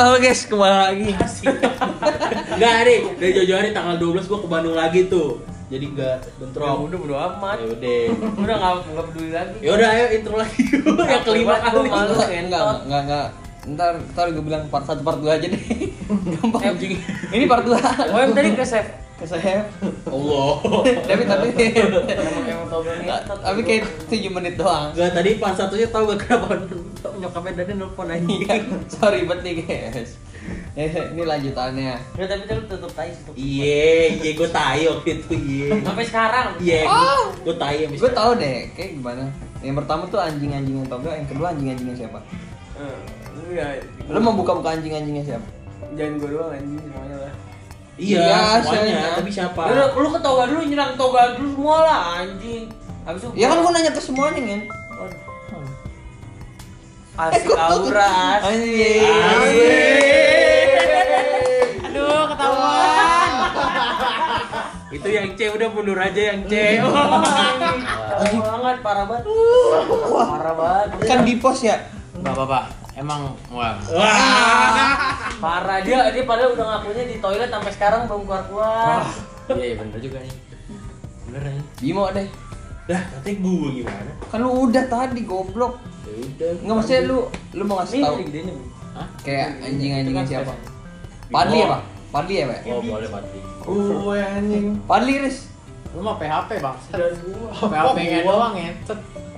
Halo guys, kembali lagi. Enggak nih, dari jauh-jauh hari tanggal 12 gua ke Bandung lagi tuh. Jadi enggak Ya bentrok. udah bodo amat. Ya udah. Udah enggak enggak peduli lagi. Ya udah ayo intro lagi. Yang kelima kali. malu. Enggak, enggak, enggak, enggak. Ntar, ntar gue bilang part 1, part 2 aja deh. Gampang. Anjing. Ini part 2. Oh, yang tadi ke save. Ke saya. Allah. Tapi, tapi. Tau Nggak, Tapi kayak 7 menit doang. Enggak tadi pas satunya tahu gak kenapa nyokapnya Dani nelfon anjing. Iya, sorry banget nih guys. Eh, ini lanjutannya. Ya tapi lu tutup tai situ. Iya, iya gue tai waktu itu iya. Sampai sekarang. Iya, Oh. gue tai. Gue tau deh, kayak gimana. Yang pertama tuh anjing-anjingnya Toga, yang kedua anjing-anjingnya siapa? Eh, Lu ya. Lo mau buka-buka anjing-anjingnya siapa? Jangan gua doang anjing semuanya lah. Iya, Iya, semuanya. Tapi siapa? Lu, lu ke toga dulu nyerang toga dulu semua lah anjing. Habis itu Ya kan gue nanya ke semuanya kan. Asik aura. Anjing. Aduh, ketahuan. Itu yang C udah mundur aja yang C. Parah banget, parah banget. Parah banget. Kan di pos ya. Enggak apa-apa. Emang wah. Wah. Parah dia, dia padahal udah ngakunya di toilet sampai sekarang belum keluar keluar. Iya, iya bener juga nih. Bener nih. Bimo deh. Dah, katanya gue gimana? Kan lu udah tadi goblok. Ya udah. Enggak maksudnya lu lu mau ngasih tahu ini gedenya. Bu. Hah? kayak anjing-anjingnya Itu kan siapa? Padli ya, Pak? Padli ya, Pak? Oh, boleh mati. Gue anjing. Padli, Riz. Lu mah PHP, Bang. Dan gua. PHP nya gua? doang ya.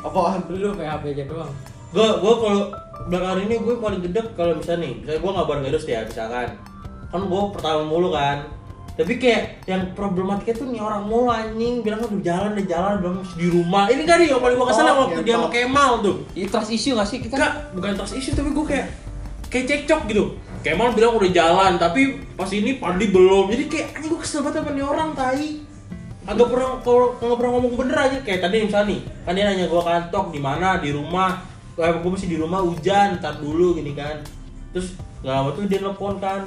Apaan? Lu PHP aja doang. Gue gue kalau belakangan ini gue paling gedek kalau misalnya nih, misalnya gue nggak bareng Edos ya misalkan, kan gue pertama mulu kan. Tapi kayak yang problematiknya tuh nih orang mulu anjing bilang udah jalan udah jalan bilang masih di rumah. Ini kan yang paling gue kesel Oh, waktu iya, dia sama. Kemal tuh. Ini trust issue gak sih kita? Enggak, bukan trust issue tapi gue kayak kayak cekcok gitu. Kemal bilang udah jalan, tapi pas ini Padli belum. Jadi kayak anjing gue kesel banget sama nih orang tai. Agak pernah kalau nggak pernah ngomong bener aja kayak tadi misalnya nih, kan dia nanya gue kantok di mana di rumah. Kayak gue masih di rumah hujan, ntar dulu gini kan. Terus nggak lama tuh dia nelfon kan,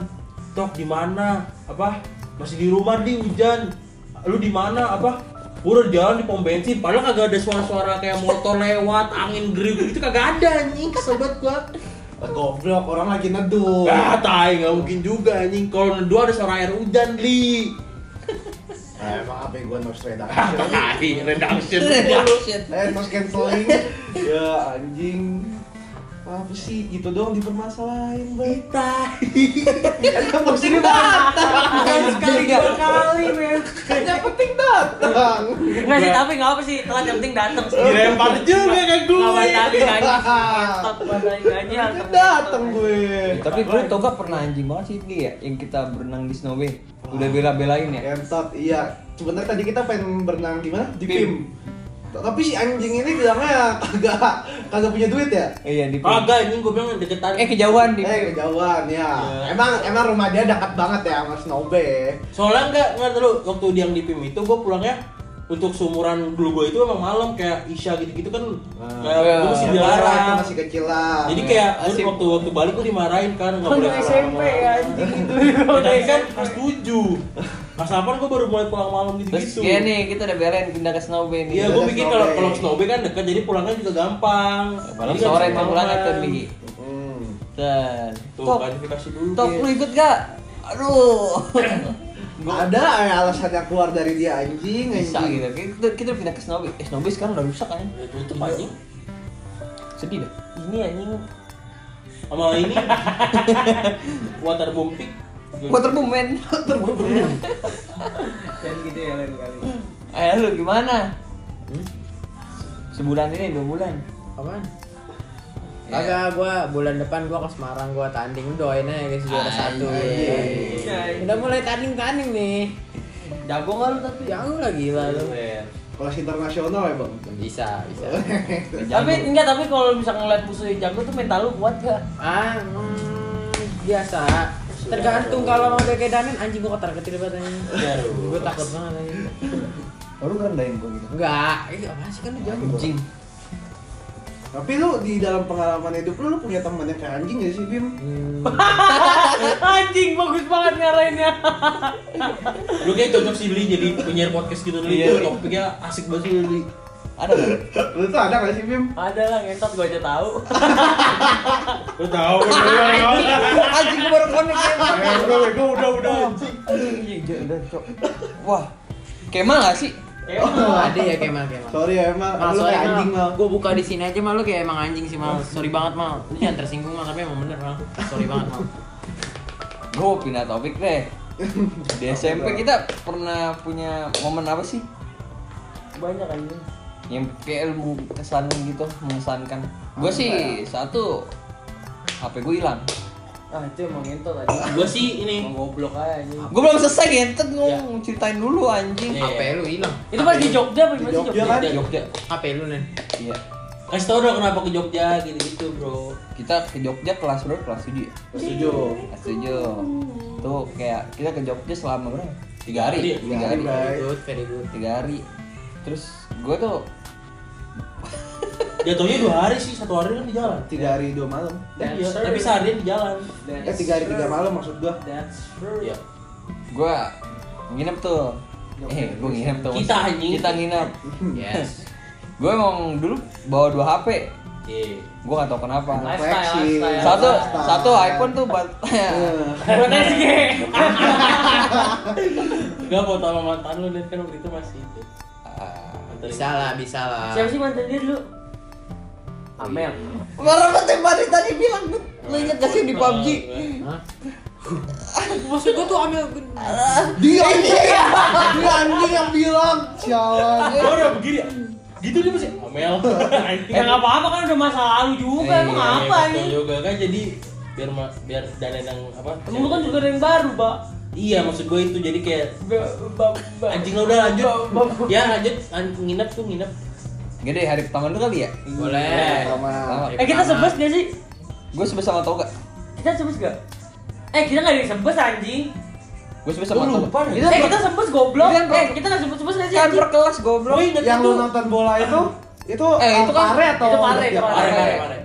tok di mana? Apa? Masih di rumah di hujan. Lu di mana? Apa? Gue udah jalan di pom bensin, padahal kagak ada suara-suara kayak motor lewat, angin gerimis gitu kagak ada anjing, kesel banget gua. Goblok, orang lagi neduh. Ah, tai, nggak mungkin juga anjing. Kalau neduh ada suara air hujan, Li. Eh, emang apa yang gua noise Ah, reduction? tai, reduction. Reduction. Eh, noise cancelling. ya anjing. Apa sih gitu doang dipermasalahin, Bay. Tai. Kan pusing Bukan sekali dua kali, men. Yang penting datang. Enggak sih, tapi enggak apa sih. Telat yang penting datang sih. Dilempar juga ke gue. Balik gaji. Kan datang gue. Tapi gue Toga pernah anjing banget sih dia ya, yang kita berenang di Snow Bay. Udah bela-belain ya. Kentot, iya. Sebenarnya tadi kita pengen berenang di mana? Di Pim. PIM. Tapi si anjing ini bilangnya kagak kagak punya duit ya? Iya di Kagak anjing gue bilang deketan. Eh kejauhan di Eh kejauhan ya. Iya. Emang emang rumah dia dekat banget ya sama Snowbay. Soalnya enggak enggak dulu waktu dia yang di PIM itu gue pulangnya untuk seumuran dulu gue itu emang malam kayak Isya gitu-gitu kan kayak iya. gue masih Itu dilarang. masih kecil lah. Jadi kayak gua Asik. waktu waktu balik gue dimarahin kan nggak Kan boleh SMP malam. ya, anjing itu. Ya, tapi kan kelas 7 Kelas 8 gue baru mulai pulang malam gitu gitu kayak nih kita udah belain pindah ke Snow Bay nih. Iya, Udah gue Snow kalau kalau Snow Bay kan dekat, jadi pulangnya juga gampang. Malam Jadi kan sore mau pulang. tuh Bigi. Dan Tuh, Tok, klarifikasi dulu. Tok Gil. lu ikut gak? Aduh. Ada ya alasan yang keluar dari dia anjing, Bisa anjing. gitu. Kita, kita pindah ke Snow Bay. Eh Snow Bay sekarang udah rusak kan? Ya, tutup anjing. Sedih dah. Ini anjing. Sama ini waterbombing. Waterboom men. Dan gitu ya lain kali. Eh lu gimana? Hmm? Sebulan ini dua bulan. Apaan? Ya. Kagak, gua bulan depan gua ke Semarang gua tanding doain aja guys juara satu. Anjing. Udah mulai tanding-tanding nih. Jago enggak lu tapi? Jago lah gila lu. Kelas internasional ya, Bang. Bisa, bisa. Tapi enggak, tapi kalau bisa ngeliat musuh yang jago tuh mental lu kuat gak? Ah, hmm, biasa. Tergantung kalau mau kayak Danen anjing gua kotor kecil banget anjing. Gua takut banget anjing. Oh, lu rendahin gua gitu. Enggak, itu apa sih kan lu jago. Anjing. Tapi lu di dalam pengalaman hidup lu, lu punya teman yang kayak anjing gak sih, Bim? Hmm, Anjing bagus banget ngarahinnya. Lu kayak cocok sih Li jadi penyiar podcast gitu Li. Iya. Topiknya asik banget sih Li. Ada nggak? Lu tuh ada gak sih Bim? Ada lah ngentot gua aja tahu. Lu tahu kan lu. Anjing gue baru connect ya. Eh, udah, udah, udah, udah. Anjing, anjing, udah, Cok. Wah, Kemal nggak sih? Ada ya Kemal Kemal. Sorry ya emang, Mal, lu sorry kayak anjing mal. Gue buka di sini aja mal lu kayak emang anjing sih mal. Sorry banget mal. Lu jangan tersinggung mal tapi emang bener mal. Sorry banget mal. Gue pindah topik deh. Di SMP kita pernah punya momen apa sih? Banyak anjing. Yang kayak ilmu kesan gitu, mengesankan. Gue sih satu HP gue hilang. Ah itu emang ngentot anjing. Gua sih ini Emang goblok aja anjing. Gue belum selesai ngentet ngomong ceritain dulu anjing. Iya. HP lu hilang. Itu pas di Jogja apa Di gimana sih Jogja Jogja? kan? Jogja. HP lu nen. Iya. kasih tau dong kenapa ke Jogja gitu-gitu, Bro. Kita ke Jogja kelas berapa? Kelas 7 ya? Setuju. Kelas 7. Tuh kayak kita ke Jogja selama berapa? Tiga hari. Tiga hari. Tiga Tiga hari. hari, Very good, very good. Tiga hari. Terus gue tuh Jatuhnya dua hari sih, satu hari kan di jalan. Tiga hari dua malam. That's Iya, tapi seharian di jalan. Eh tiga hari tiga malam maksud gua. That's true. Iya. gue nginep tuh. Eh, gue nginep tuh. Kita anjing. Kita nginep. Yes. Gue emang dulu bawa dua HP. Iya. Gue gak tau kenapa. Lifestyle. Satu Lifestyle. satu iPhone tuh buat Buat SG. Gak mau tau sama mantan lu kan waktu itu masih itu. Ah, Bisa lah, bisa lah. Siapa sih mantan dia dulu? Amel. Baru banget tadi tadi bilang lu lu inget gak sih di PUBG? Hah? Maksud gua tuh ambil Dia anjing. Dia anjing yang bilang. Sialan. Gua udah begini ya. Gitu dia masih Amel. Ya nggak apa-apa kan udah masa lalu juga. Eh, Emang iya, apa ini? juga kan jadi biar biar dana yang apa? Temen lu kan juga ada yang baru, Mbak. Iya maksud gue itu jadi kayak anjing lo udah lanjut. Ya lanjut an- nginep tuh nginep. Gede hari pertama dulu kali ya? boleh. Eh kita sebes gak sih? Gue sebes sama Toga. Kita sebes gak? Eh kita gak ada yang sebes anjing. Gue sebes sama Lu Toga. lupa. Eh kita sebes goblok. Eh kita gak sebes-sebes gak sih Kan anjing? per kelas goblok. Gue inget Yang lu nonton bola itu itu Eh, itu kan- pare atau itu pare, itu Pare, pare, pare.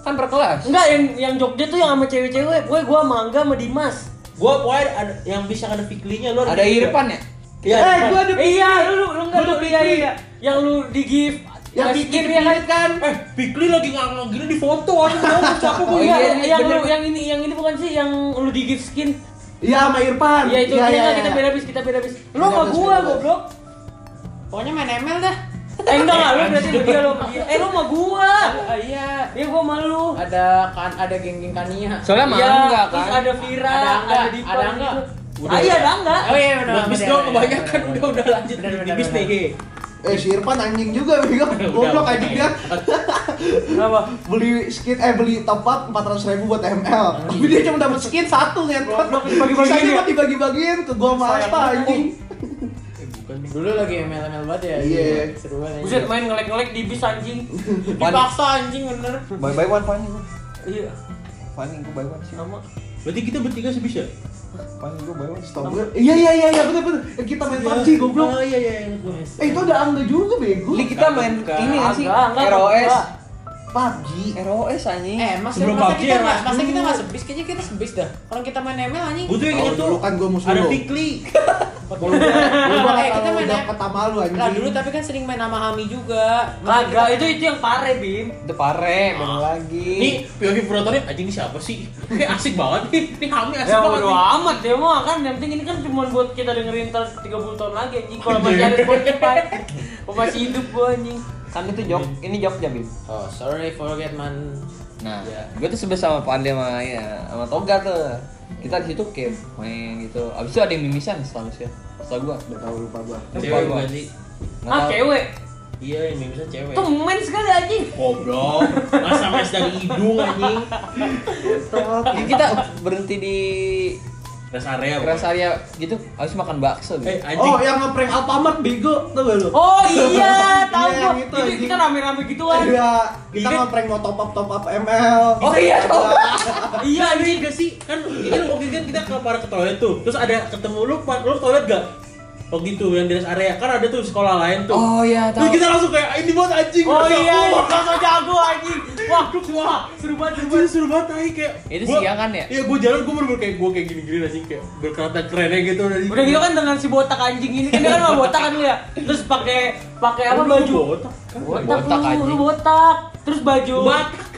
Kan per kelas. Enggak, yang yang Jogja tuh yang sama cewek-cewek. Gue gua sama Angga sama Dimas. Gua pokoknya ada yang bisa ada fiklinya lu Ada Irfan ya? Iya, Eh, gua ada iya, lu lu lu enggak lu ada iya iya. Yang lu di gift yang bikin ya kan? kan. Eh, Fikli lagi ngang gini di foto aja mau siapa Oh, gue iya, Enggak, iya, yang bener. lu yang ini yang ini bukan sih yang lu di gift skin. Iya sama Irfan. Iya itu dia iya, nggak, iya. kita beda bis, kita beda bis. Lu sama gua goblok. Pokoknya main ML dah. Eh enggak enggak, lu berarti sama dia lu. Eh lu sama gua. Ah, iya. Iya gua sama lu. Ada kan ada geng-geng Kania. Soalnya mah Iya, enggak terus kan? ada Vira, Ada Dipa, ada Angga. gitu. Udah, Ah, iya ada Angga. Oh iya benar. Buat bis doang kebanyakan udah udah lanjut di bis nih. Eh si Irfan anjing juga bego. Goblok anjing dia. Kenapa? Beli skin eh beli top up 400 ribu buat ML. Tapi dia cuma dapat skin satu lihat. Goblok, dibagi-bagiin Sisanya ya? buat dibagi-bagiin ke gua sama Asta anjing. Eh, bukan nih. Dulu lagi ML ML banget ya. Iya. Seru banget. Buset main ngelek-ngelek di bis anjing. Dipaksa anjing bener. Bye bye one funny gue. Iya, Funny gue bye one sih. sama. Berarti kita bertiga sih Funny gue one. Setahu gue. Iya iya iya iya betul betul. Eh, Kita main PUBG goblok. Oh iya iya ingat gue. Eh itu ada Angga juga bego. Li kita main ini sih? ROS. PUBG. ROS anjing. Eh, mas Sebelum masa PUBG kita ya, Mas? masa kita nggak sebis kayaknya kita sebis dah. Orang kita main ML anjing. Gue tuh yang Oh, dulu kan gua musuh Ada lu. Fikli. Kalau Eh, kita kalau main udah ya. pertama lu anjing. Lah dulu tapi kan sering main sama Hami juga. Kagak, itu itu yang pare, Bim. Itu pare, bener lagi. Nih, POV Protonnya anjing ini siapa sih? Kayak asik banget nih. Nih Hami asik Ya banget nih. amat ya mah kan yang penting ini kan cuma buat kita dengerin ntar 30 tahun lagi anjing kalau masih ada Spotify. Kalau masih hidup gua anjing. Kan itu jok, ini Jogja bim. Oh, sorry forget man. Nah, Ya. gue tuh sebes sama Pandi sama ya, sama Toga tuh. Kita di situ kayak main gitu. Abis itu ada yang mimisan seharusnya. Setelah gua. Udah tahu lupa bukan sih? Nggak Ah tahu. cewek. Iya, yang bisa cewek. Tuh men sekali anjing. Goblok. Masa mes dari hidung anjing. Jadi kita berhenti di Rest area. rest area gitu, habis makan bakso Eh, gitu. anjing. Oh, yang ngeprank Alfamart bego, tau gak lu? Oh iya, tahu Iya, gua. yang itu, Itu anjing. kita rame-rame gituan. Iya, kita ngeprank mau top up top up ML. Oh iya dong. Iya anjing gak sih? Kan ini waktu itu kan kita ke para ke toilet tuh. Terus ada ketemu lu, lu toilet gak? Oh gitu yang di rest area kan ada tuh sekolah lain tuh. Oh iya Terus tahu. kita langsung kayak ini buat anjing. Oh iya, Wah, sosok jago anjing. Wah, wah, seru banget, seru Anjing banget. seru banget tai kayak. Itu gua- siang kan ya? Iya, gua jalan gua bener-bener kayak gua kayak gini-gini anjing kayak berkereta kerennya gitu dari. Udah gitu kan dengan si botak anjing ini kan dia kan mau botak kan ya. Terus pakai pakai apa baju? botak kan? Botak, Botak, lu, lu anjing. botak. Terus baju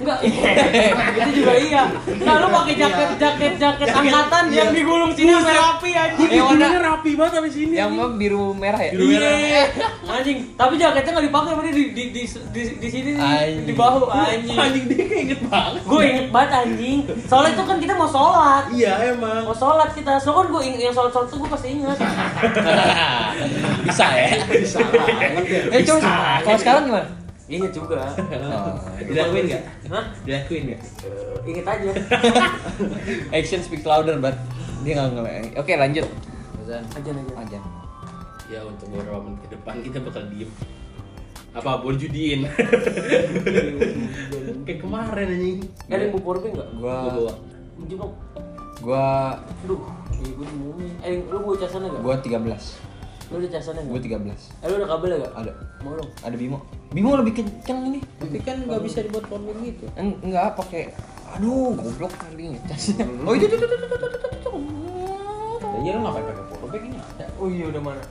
enggak itu juga iya. Nah, lu pakai jaket jaket jaket angkatan iya. yang digulung sini sampai rapi anjing. Gua Eh, warna- rapi banget sampai sini. Yang apa biru merah ya? Biru merah. Iya, anjing. Tapi jaketnya nggak dipakai, berarti di di di di, di sini Anjing. di bahu anjing. Anjing dia kayak inget banget. Gue inget banget anjing. Soalnya itu kan kita mau sholat. Iya emang. Mau sholat kita, so kan gue yang sholat sholat tuh gue pasti inget. Bisa ya? Bisa banget ya. Eh coba kalau sekarang gimana? Iya juga. Oh, Dilakuin nggak? Hah? Dilakuin nggak? Eh, Inget aja. action speak louder but dia nggak ngeleng. Oke lanjut. Azan. Aja aja. Ajan. Ya untuk beberapa menit ke depan kita bakal diem. Apa boleh judiin? Kayak kemarin anjing. Ada yang mau powerbank nggak? Gua Gua bawa. Gua Aduh, iya gue dimumi. Eh, lu mau casannya nggak? gua 13. Lu udah casannya Gua nggak? 13. Eh, lu ada kabelnya nggak? Ada. Mau dong. Ada Bimo. Bimo lebih kenceng ini. Tapi kan nggak bisa dibuat powerbank gitu. Eng- Enggak pakai aduh goblok kali ngecasnya. Oh itu itu itu itu itu itu, itu. Ya iya lu ngapain pakai powerbank ini. Oh iya udah mana?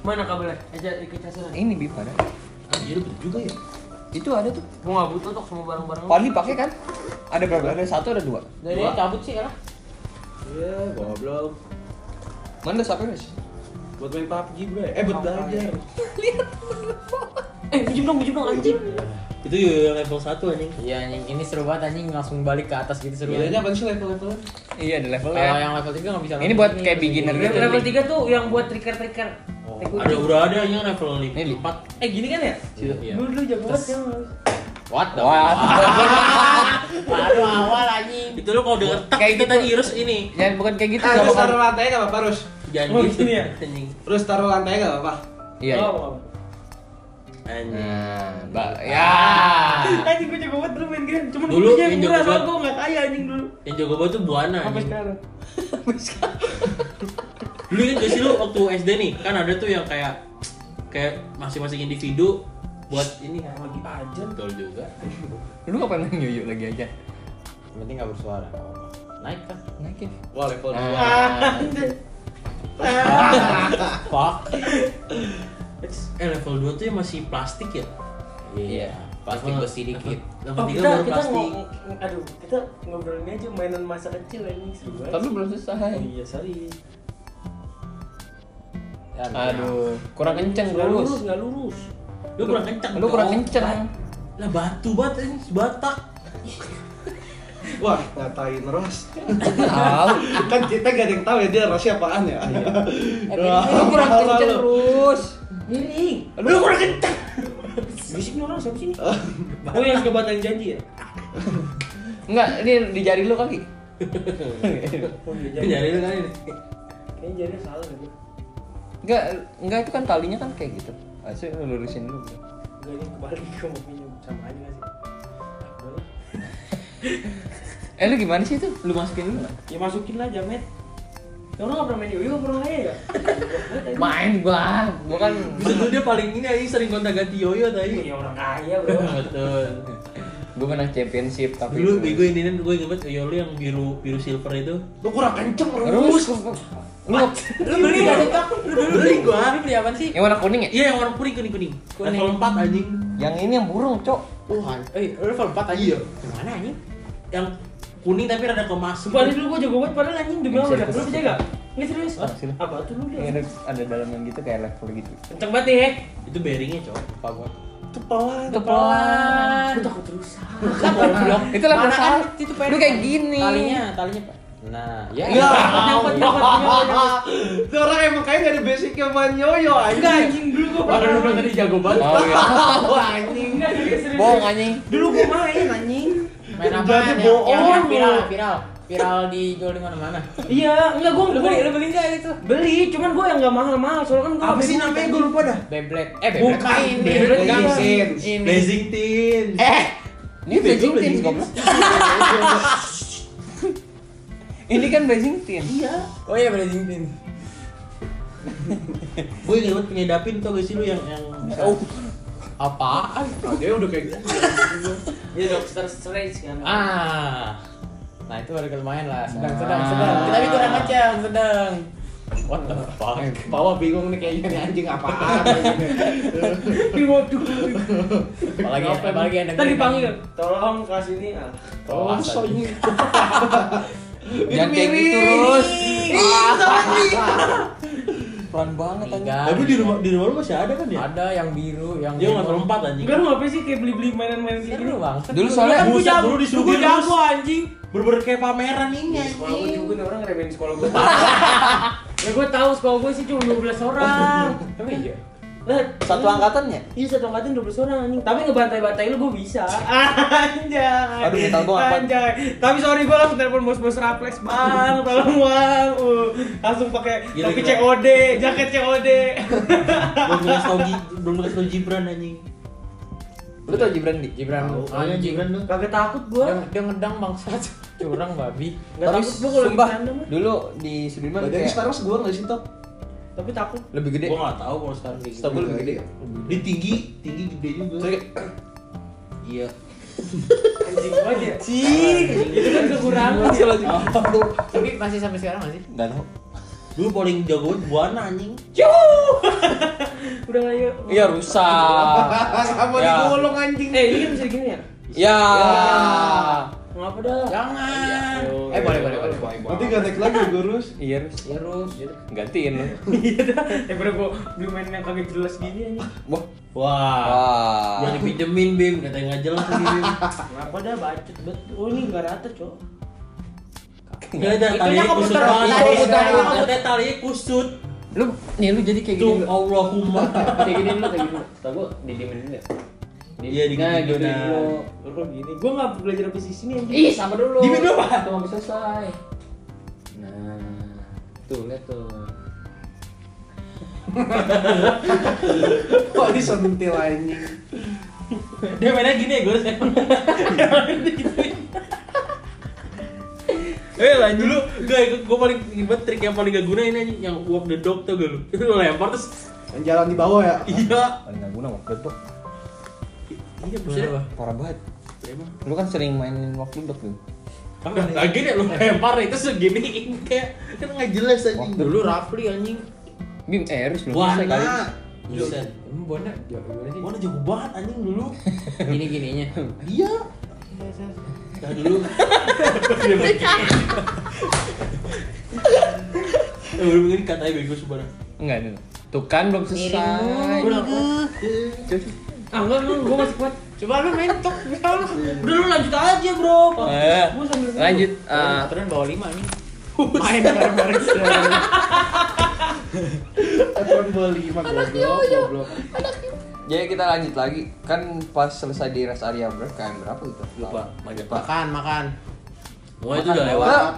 Mana kabelnya? Aja ikut casannya. Ini Bimo ada. Ah, iya betul juga ya. Itu ada tuh. Gue nggak butuh tuh semua barang-barang. lu. Padli pakai kan? Ada berapa? Ada satu ada dua. Dari Dua. cabut sih ya lah. Iya, goblok. Mana siapa guys? Buat main PUBG, Bro. Eh, buat belajar. Eh, minjem dong, minjem dong anjing. Itu ya level 1 anjing. Iya anjing, ini seru banget anjing langsung balik ke atas gitu seru. Bedanya banget. apa sih level-levelnya? Iya ada levelnya. Kalau yang level 3 nggak bisa. Ini buat ini, kayak beginner gitu. Level 3 tuh yang buat trigger-trigger. Oh. Ada udah ada yang level Ini li- 4. Eh gini kan ya? Iya. Dulu dulu jago banget kan. What the Wah. Baru awal anjing. Itu lo kalau denger tak Kayak kita gitu. tadi Irus ini. Ya bukan kayak gitu bakal. taruh lantai nggak apa-apa, Rus? Jangan Oh, gitu gini ya? Anjing. Terus taruh lantai nggak apa-apa? Iya. iya. Oh, Anjing. Nah, mbak ya. Anjing gue jago banget dulu main game. Cuman Dulu yang yang murah jago soalnya gue nggak kaya anjing dulu. Yang jago banget tuh Buana Sampai anjing. sekarang. Dulu kan gak sih lu waktu SD nih, kan ada tuh yang kayak kayak masing-masing individu buat ini lagi aja betul juga. Lu ngapain main yoyo lagi aja? Yang penting nggak bersuara. Naik kan? Naikin. Wah, level Nah. 2. Fuck. Eh level 2 tuh yang masih plastik ya? Iya. Plastik Level- besi dikit. Level Oh, 3 kita baru kita plastik. ngomong aduh, kita ngobrolin aja mainan masa kecil anjing seru banget. Tapi belum selesai. Oh, iya, sorry. Ya, Aduh, kurang kenceng lurus, lurus. nggak lurus. Lu kurang kencang. Lu kurang kenceng. Lah batu banget ini Batak. Wah, ngatain Ros. Tahu. kan kita gak ada yang tahu ya dia Rosnya apaan ya. Wah, Lu kurang malah kenceng lu. terus. Miring. Lu kurang kenceng. Bisik nih orang siapa sih? Oh yang suka batalin janji ya? Enggak, ini di jari lu kali. Oh iya Ini Nyari lu kan ini. Kayaknya jadinya salah deh. Enggak, enggak itu kan talinya kan kayak gitu. Asli lu lurusin dulu. bro. Enggak ini kebalik mau pinjam sama aja sih? Eh lu gimana sih itu? Lu masukin dulu? Ya masukin lah jamet. Ya orang nggak pernah main yoyo, pernah kaya ya? Main gua, gua kan Bisa tuh dia paling ini aja sering kontak ganti yoyo tadi. Ya orang kaya bro. Betul. gua menang championship tapi Dulu gue ini kan gue inget banget yoyo lu yang biru biru silver itu. Lu kurang kenceng terus Rus. lu Lu beli nggak sih? Lu beli gua. Ini beli apaan sih? yang warna kuning ya? Iya yang warna kuning kuning kuning. Kuning. Level 4 anjing. Yang ini yang burung, Cok. Wah, eh level 4 aja. Iya. Gimana anjing? Yang kuning tapi rada kemas. Sumpah ini dulu gue jago banget padahal anjing demi apa dah? Lu percaya gak? Nggak serius? Ah, sini. Apa tuh lu Ini dia? ada, ada dalamnya gitu kayak level gitu. Kenceng banget nih. Itu bearingnya cowok. Apa gua? Itu pelan. Itu pelan. Gue takut rusak. Itu Mana kan itu Lu kayak gini. Talinya, talinya Pak. Nah, ya. Ya. Nyangkut, nyangkut, nyangkut, nyangkut. Itu orang emang kayak gak ada basicnya main yoyo Enggak anjing. anjing dulu gue Padahal lu tadi jago banget. Oh iya. Wah, anjing. Bohong anjing. Dulu gue main anjing. Main apa? Jadi Yang, bohong yang, yang lu. viral, viral. Viral dijual di mana-mana. Iya, enggak gue Lu beli, lu beli enggak itu? Beli, cuman gue yang nggak mahal-mahal soalnya kan gue Apa sih namanya gue lupa dah. Beyblade. Eh, Bukan, Beyblade ini. Beyblade Ini. Games. Ini. Blazing Teens. Eh, ini Blazing Blazing Teens goblok. Ini kan Blazing Teens. Iya. Oh iya, Blazing Teens. Gue inget banget punya Dapin tau gak sih lu yang yang Oh. Apaan? Ah, dia udah kayak gitu. Dia Doctor Strange kan. Ah. Nah, itu baru lumayan lah. Sedang, Nah. sedang, sedang. Tapi kurang macam, sedang. What the fuck? Bawa bingung nih kayaknya nih anjing apaan. Waduh. apalagi apalagi yang Tadi dipanggil, tolong kelas ini. Ah. Oh, so ini. Jangan kayak gitu terus. Pelan banget anjing. Tapi di rumah di rumah lu masih ada kan ya? Ada yang biru, yang Dia nggak lompat anjing. Enggak lu ngapain sih kayak beli-beli mainan-mainan gini? Seru bang. Dulu soalnya Kan gua jago, dulu disuruh gua jago anjing. Bener-bener kayak pameran ini Sekolah gue anjing. juga nih orang ngeremehin sekolah gue. ya gue tahu sekolah gue sih cuma 12 orang. Emang iya. Lah, satu angkatannya. Iya satu angkatan 12 orang anjing. Tapi ngebantai-bantai lu gue bisa. Anjay. Aduh, mental gua apaan? Anjay. Tapi sorry gue langsung telepon bos-bos Raplex, Bang. Tolong Bang. Uh, langsung pakai topi. COD, jaket COD. Belum kasih tau belum kasih tau Gibran anjing. Lu tau Gibran di? Gibran Tahu, anjing. Gibran tuh. Kagak takut gue. Dia, dia ngedang bangsat. Curang babi. Enggak takut gue kalau dulu di Sudirman kayak sekarang segua nggak sih top? Tapi takut. lebih gede. Gua nggak tahu kalau sekarang kayak gitu. Setahu gue lebih gede. Dia tinggi, tinggi gede juga. Iya. Anjing aja. Cing. Itu kan kekurangan. Tapi masih sampai sekarang masih? Enggak tahu. Dulu paling jago buana anjing. Udah ayo. Iya rusak. Sama Ya. digulung anjing. Eh, ini kan bisa gini ya? Ya. Ngapa dah? Jangan. Eh boleh boleh boleh. Nanti gak naik lagi gurus. Iya Rus. Ya Rus. Gantiin lu. Iya dah. Daripada gua beli mainan yang kagak jelas gini anjing. Wah. Wah. Udah dipinjemin Bim, katanya nggak jelas Bim. Ngapa dah bacot bet. Oh ini enggak rata, Cok. Nggak ada talinya kusut tadi. Katanya talinya kusut. Lu nih lu jadi kayak Tuh gini. Allahumma. Kayak gini lu, kayak gini. Tahu gua didiemin dulu ya. Iya, digini Nah, Nah. dulu. Lu gini. Gua enggak belajar sampai sini anjing. Ih, sama dulu. Diemin dulu, Pak. Tuh habis selesai. Nah, tuh lihat tuh. Kok disentil anjing? Dia mainnya gini ya, gue Eh lanjut dulu, gak, gue paling inget trik yang paling gak guna ini anjing, yang walk the dog tau gak lu? Itu lempar terus, Yang jalan di bawah ya? iya Paling nggak guna waktu itu. Iya buset Parah banget. Emang Lu kan sering mainin waktu dok tuh. Kan lagi deh lu lempar itu segini kayak kan nggak jelas anjing Dulu Rafli anjing. Bim, eh Rus belum selesai kali. Buset Emang Bona jago sih? Buana jago banget anjing dulu Gini gininya. Iya Nah dulu Eh udah begini katanya bego sebarang Enggak. Tuh kan belum selesai. Udah. Ah enggak, enggak, gua masih kuat. Coba lu mentok misalnya. Udah lu lanjut aja, Bro. Eh, Gua sambil lanjut. ah, Aturan bawa lima nih. Main bareng-bareng. Aturan bawa lima goblok, goblok. jadi kita lanjut lagi. Kan pas selesai di rest area berapa KM berapa gitu? Lupa Makan, makan. Wah itu udah lewat Nah,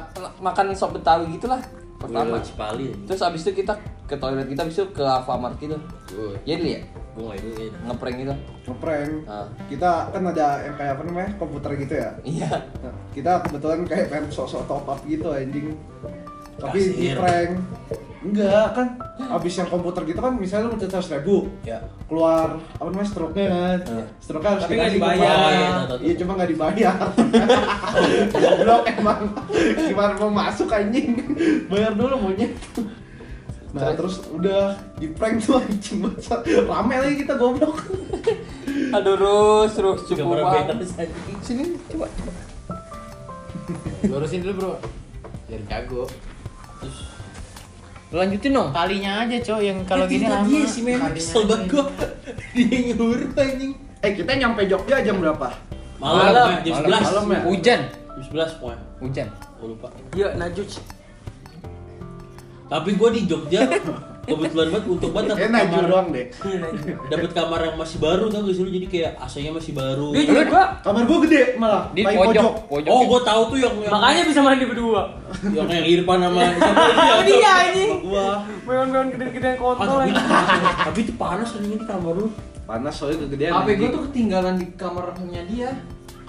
makan sop betawi gitulah pertama. Cipali Terus abis itu kita ke toilet kita abis itu ke Alfamart gitu. Gue Jadi ya Gue gak itu kayaknya ngeprank gitu. Ngeprank. Ah. Kita kan ada yang kayak apa namanya? Komputer gitu ya. Iya. Nah, kita kebetulan kayak pengen sok-sok top up gitu anjing. Tapi di prank. Enggak kan abis yang komputer gitu kan misalnya lu mencet 100 ribu Ya keluar apa namanya stroke-nya kan stroke harus Tapi nggak dibayar. Iya, iya cuma nggak dibayar goblok emang gimana mau masuk anjing bayar dulu monyet nah terus udah di prank tuh anjing masa rame lagi kita goblok Aduh Rus, Rus cukup Sini coba. coba. Lurusin dulu, Bro. Biar jago. Lu lanjutin dong. Kalinya aja, Cok, yang kalau gini Tiba lama. dia sih memang kesel banget gue Dia nyuruh anjing eh kita nyampe Jogja jam berapa Malam, Malam, jam malam, 11 malam ya? Hujan. Jam 11 pokoknya Hujan. Gue lupa Ya, Najuj. Tapi gue di Jogja kebetulan banget untuk banget dapet kamar doang deh dapet kamar yang masih baru tau gak sih lu jadi kayak AC-nya masih baru Dia juga. kamar gua gede malah Di paling pojok, pojok. oh gue tahu tuh yang yang Makanya bisa mandi berdua. yang yang Irfan sama siapa Oh, dia, anjing. gua Meon-meon gede-gedean Ah, kontol tapi, tapi itu panas ini kamar lu panas soalnya kegedean HP gue anjing. tuh ketinggalan di kamarnya dia.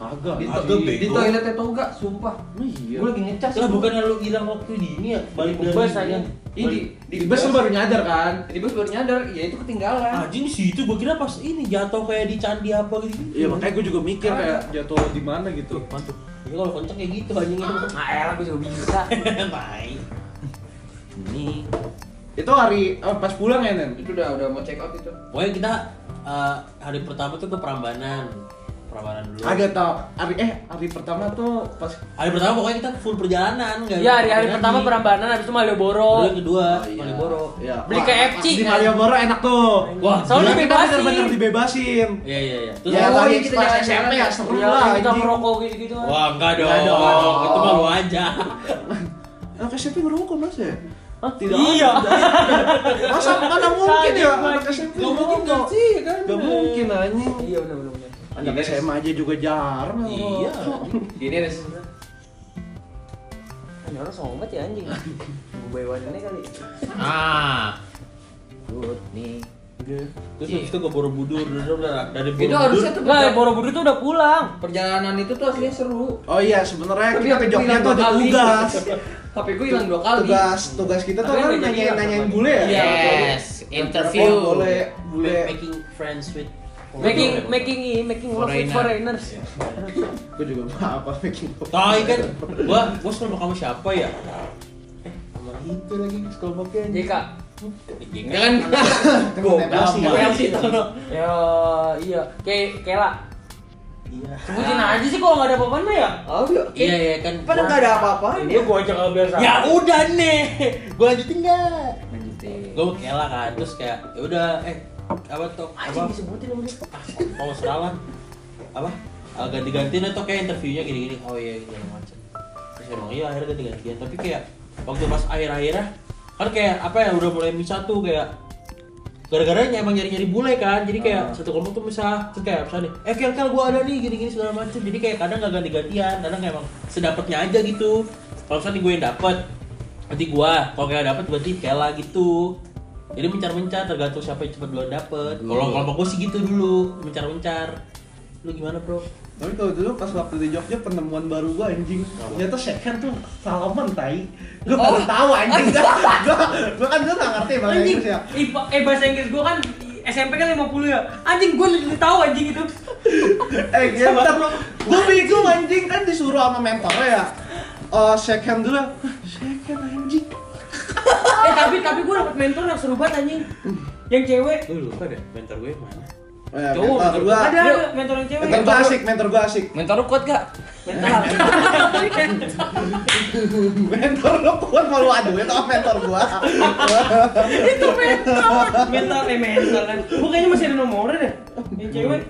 Kagak. Di, Kagak, di, di bego. toiletnya toga, sumpah. Iya. Gue lagi ngecas. Lah bukan lu hilang waktu di ini ya? Balik dari bus aja. Ini di, Di bus baru nyadar kan? di bus baru nyadar, ya itu ketinggalan. Anjing di situ gua kira pas ini jatuh kayak di candi apa gitu. Iya makanya gue juga mikir kayak jatuh di mana gitu. Mantul. Ya kalau kenceng kayak gitu anjing itu. Nah, elah gue juga bisa. Baik. Ini Itu hari eh, pas pulang ya Nen? Itu udah udah mau check out itu. Pokoknya kita eh, hari pertama tuh ke Prambanan. Prambanan dulu. Agak tau hari eh hari pertama tuh pas Hari pertama pokoknya kita full perjalanan enggak. Iya, hari-hari pertama Prambanan, habis itu Malioboro. Baru yang kedua, Oh, iya. Malioboro. Iya. Beli Wah, KFC, pas Di kan? Malioboro enak tuh. Wah, Soalnya kita bener-bener dibebasin. Iya iya iya. Terus Ya Oh, lagi iya, kita pas SMP ya ya. seru Iya, lah kita anjing. merokok gitu-gitu. Wah, enggak dong. Enggak dong. Itu malu aja. Anak SMP ngerokok mas ya? Hah? Tidak Iya. Masa mana mungkin ya anak. SMP Gak mungkin ngerokok? kan sih kan? Gak mungkin anjing. Iya, benar benar. Anak SMA aja juga jarang Iya. ngerokok. Gini deh. Ini orang sombong banget ya anjing. Ini kali. Ah. Good nih. Terus itu ke Borobudur dari Borobudur. Itu harusnya tuh Enggak, Borobudur tuh udah pulang. perjalanan itu tuh aslinya seru. Oh iya sebenarnya Tapi kita ke Jogja tuh ada tugas. HP gue hilang dua kali. Tugas tugas kita tuh Tapi kan nanyain ya, nanyain bule ya. Iya, Yes, interview. Bule bule. making friends with Making making ini making love with Foreigner. foreigners. Gue juga apa making Tai kan, gua gua sama kamu siapa ya? Eh, sama itu lagi sekolah pakai JK. Ya kan? Gue Yang sih tuh. Ya iya, kayak Kela. Iya. Sebutin aja sih kalau nggak ada apa-apa mah ya. Oh, iya. Iya ya kan. Padahal nggak ada apa-apa. Ini gua aja nggak biasa. Ya udah nih, gua lanjutin nggak? Lanjutin. Gua mau kela kan, terus kayak ya udah eh apa tuh apa? disebutin sama dia. kalau salah apa? Ah, ganti-gantian atau kayak interviewnya gini-gini. Oh iya gitu macam. Terus emang iya akhirnya ganti-gantian. Tapi kayak waktu pas akhir-akhirnya kan kayak apa ya udah mulai misah tuh kayak gara-gara emang nyari-nyari bule kan. Jadi kayak Ah. satu kelompok tuh misah terus kayak misalnya eh kel kel gua ada nih gini-gini segala macam jadi kayak kadang nggak ganti-gantian kadang emang sedapatnya aja gitu. Kalau misalnya gue yang dapet berarti gua. Kalau kayak dapet berarti kela gitu jadi mencar-mencar tergantung siapa yang cepet duluan dapet kalau kelompok gue sih gitu dulu mencar-mencar lu gimana bro Tapi kalau dulu pas waktu di Jogja penemuan baru gua anjing. Ternyata second tuh Salomon tai. Gua baru tahu anjing. Gua gua kan dulu nggak ngerti bahasa Anjing. Inggris ya. Ipa- Eh bahasa Inggris gua kan SMP kan 50 ya. Anjing gua lebih tahu anjing itu. Eh iya bentar Gua bingung anjing kan disuruh sama mentornya ya. Eh second dulu. Eh tapi tapi gua dapet mentor yang seru banget anjing. Yang cewek. Gue lupa deh, mentor gue mana? Eh, Cowok, mentor gua. ada ada mentor yang cewek. Mentor gua asik, mentor gua asik. Mentor lu kuat gak? Mentor. Mentor lu kuat malu adu itu sama mentor gua. itu mentor. Mentor eh mentor kan. Gua kayaknya masih ada nomornya deh. Yang cewek.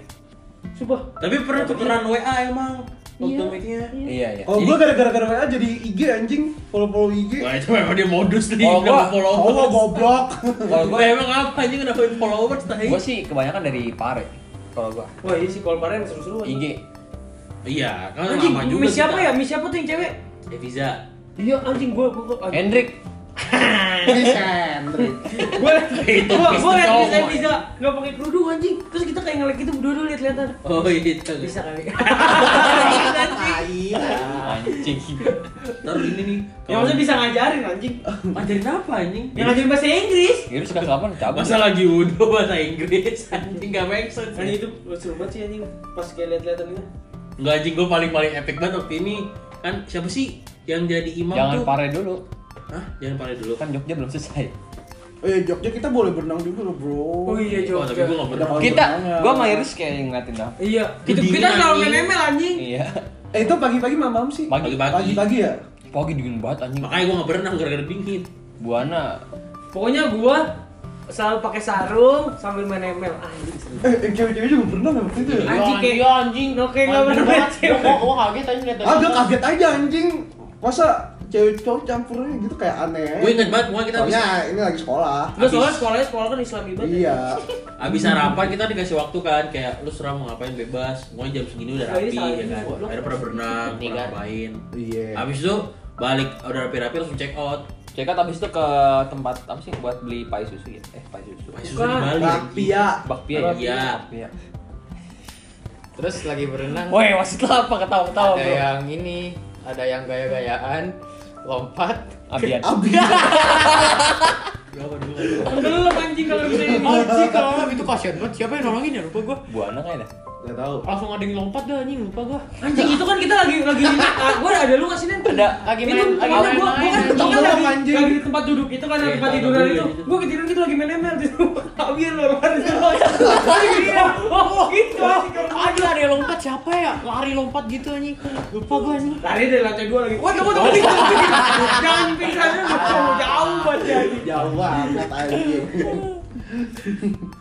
Sumpah. Tapi pernah tukeran WA emang Iya. meetingnya. Iya, iya. Oh gua gara-gara gara WA jadi IG anjing. Follow-follow IG. Wah itu memang dia modus nih, Oh, gua- follow Oh goblok. Kalau Gue gue, emang apa aja kenapa followers tahi? gue sih kebanyakan dari Pare. Kalau gue, Wah iya sih kalau kemarin seru-seru. anjing. IG. Iya, kan Anjing, lama juga miss siapa ya? Miss siapa tuh yang cewek? Eviza. Iya anjing gua gua gua. Hendrik. Gua Itu gua liat bisa bisa enggak pakai kerudung anjing. Terus kita kayak ngelek gitu berdua lihat-lihatan. Oh itu. Bisa kali. Tai. Anjing. Ntar ini nih. Yang maksudnya bisa ngajarin anjing. ngajarin apa anjing? Yang ngajarin bahasa Inggris. Itu suka salaman cabut. Masa lagi udah bahasa Inggris anjing gak make sense. Anjing itu seru banget sih anjing pas kayak lihat-lihatan gitu. Enggak anjing gue paling paling epic banget waktu ini kan siapa sih yang jadi imam Jangan tuh? Pare dulu. Hah? Jangan pare dulu. Kan Jogja belum selesai. Eh Jogja kita boleh berenang juga loh bro. Oh iya Oh, tapi gue gak. Oh, Kita, gue sama Iris kayak ngeliatin dah. Iya, kita Dingin, kita selalu anjing. main ML anjing. Iya. Eh itu pagi-pagi malam sih. Pagi. Pagi-pagi ya. Pagi dingin banget anjing. Makanya gue gak berenang gara-gara dingin. Buana. Pokoknya gua selalu pakai sarung sambil main ML anjing. Eh, cewek-cewek juga berenang ya waktu itu ya? Anjing kayak Iya, anjing. Oke, nggak pernah main cewek. Gua gua kaget aja lihat Agak kaget aja anjing. Masa cewek cowok campurnya gitu kayak aneh. Gue inget banget pokoknya kita Soalnya ini lagi sekolah. Enggak soalnya sekolahnya sekolah kan Islami banget. Iya. habis sarapan kita dikasih waktu kan kayak lu serah mau ngapain bebas. Pokoknya jam segini udah Oh, rapi ya kan. Akhirnya pernah berenang, Nih, pernah ngapain. Iya. Habis itu balik udah rapi-rapi langsung check out. Cek out abis itu ke tempat apa sih buat beli pai susu ya? Eh pai susu. Pas susu di Bali. Bakpia. Bakpia ya? Iya. Bakpia. terus lagi berenang Woi, wasit lo apa ketawa-ketawa, ada Bro? yang ini ada yang gaya-gayaan lompat Abian. Berapa dulu? Tenggelam anjing kalau bisa ini. anjing kalau itu kasihan banget siapa yang nolongin ya lupa gua Buana kayaknya. Gak tahu. langsung ada yang lompat dah anjing lupa gua Anjing itu kan kita lagi lagi ah, gua ada lu kasih nen. Ada. lagi Itu main lagi gua main gua kan main gua kan Tenggelam, lagi, anjing. lagi di tempat duduk itu kan Iya, tempat tahu tiduran itu. Gua ketiduran gitu lagi main ML gitu. Abian lo lompat itu. Oh, gitu anjing. Aduh ada yang lompat siapa ya? Lari lompat gitu anjing. Lupa gua anjing. Lari dari lantai dua lagi. Wah, tunggu tunggu. Jangan pingsan jauh jauh banget jadi. Jauh banget anjing.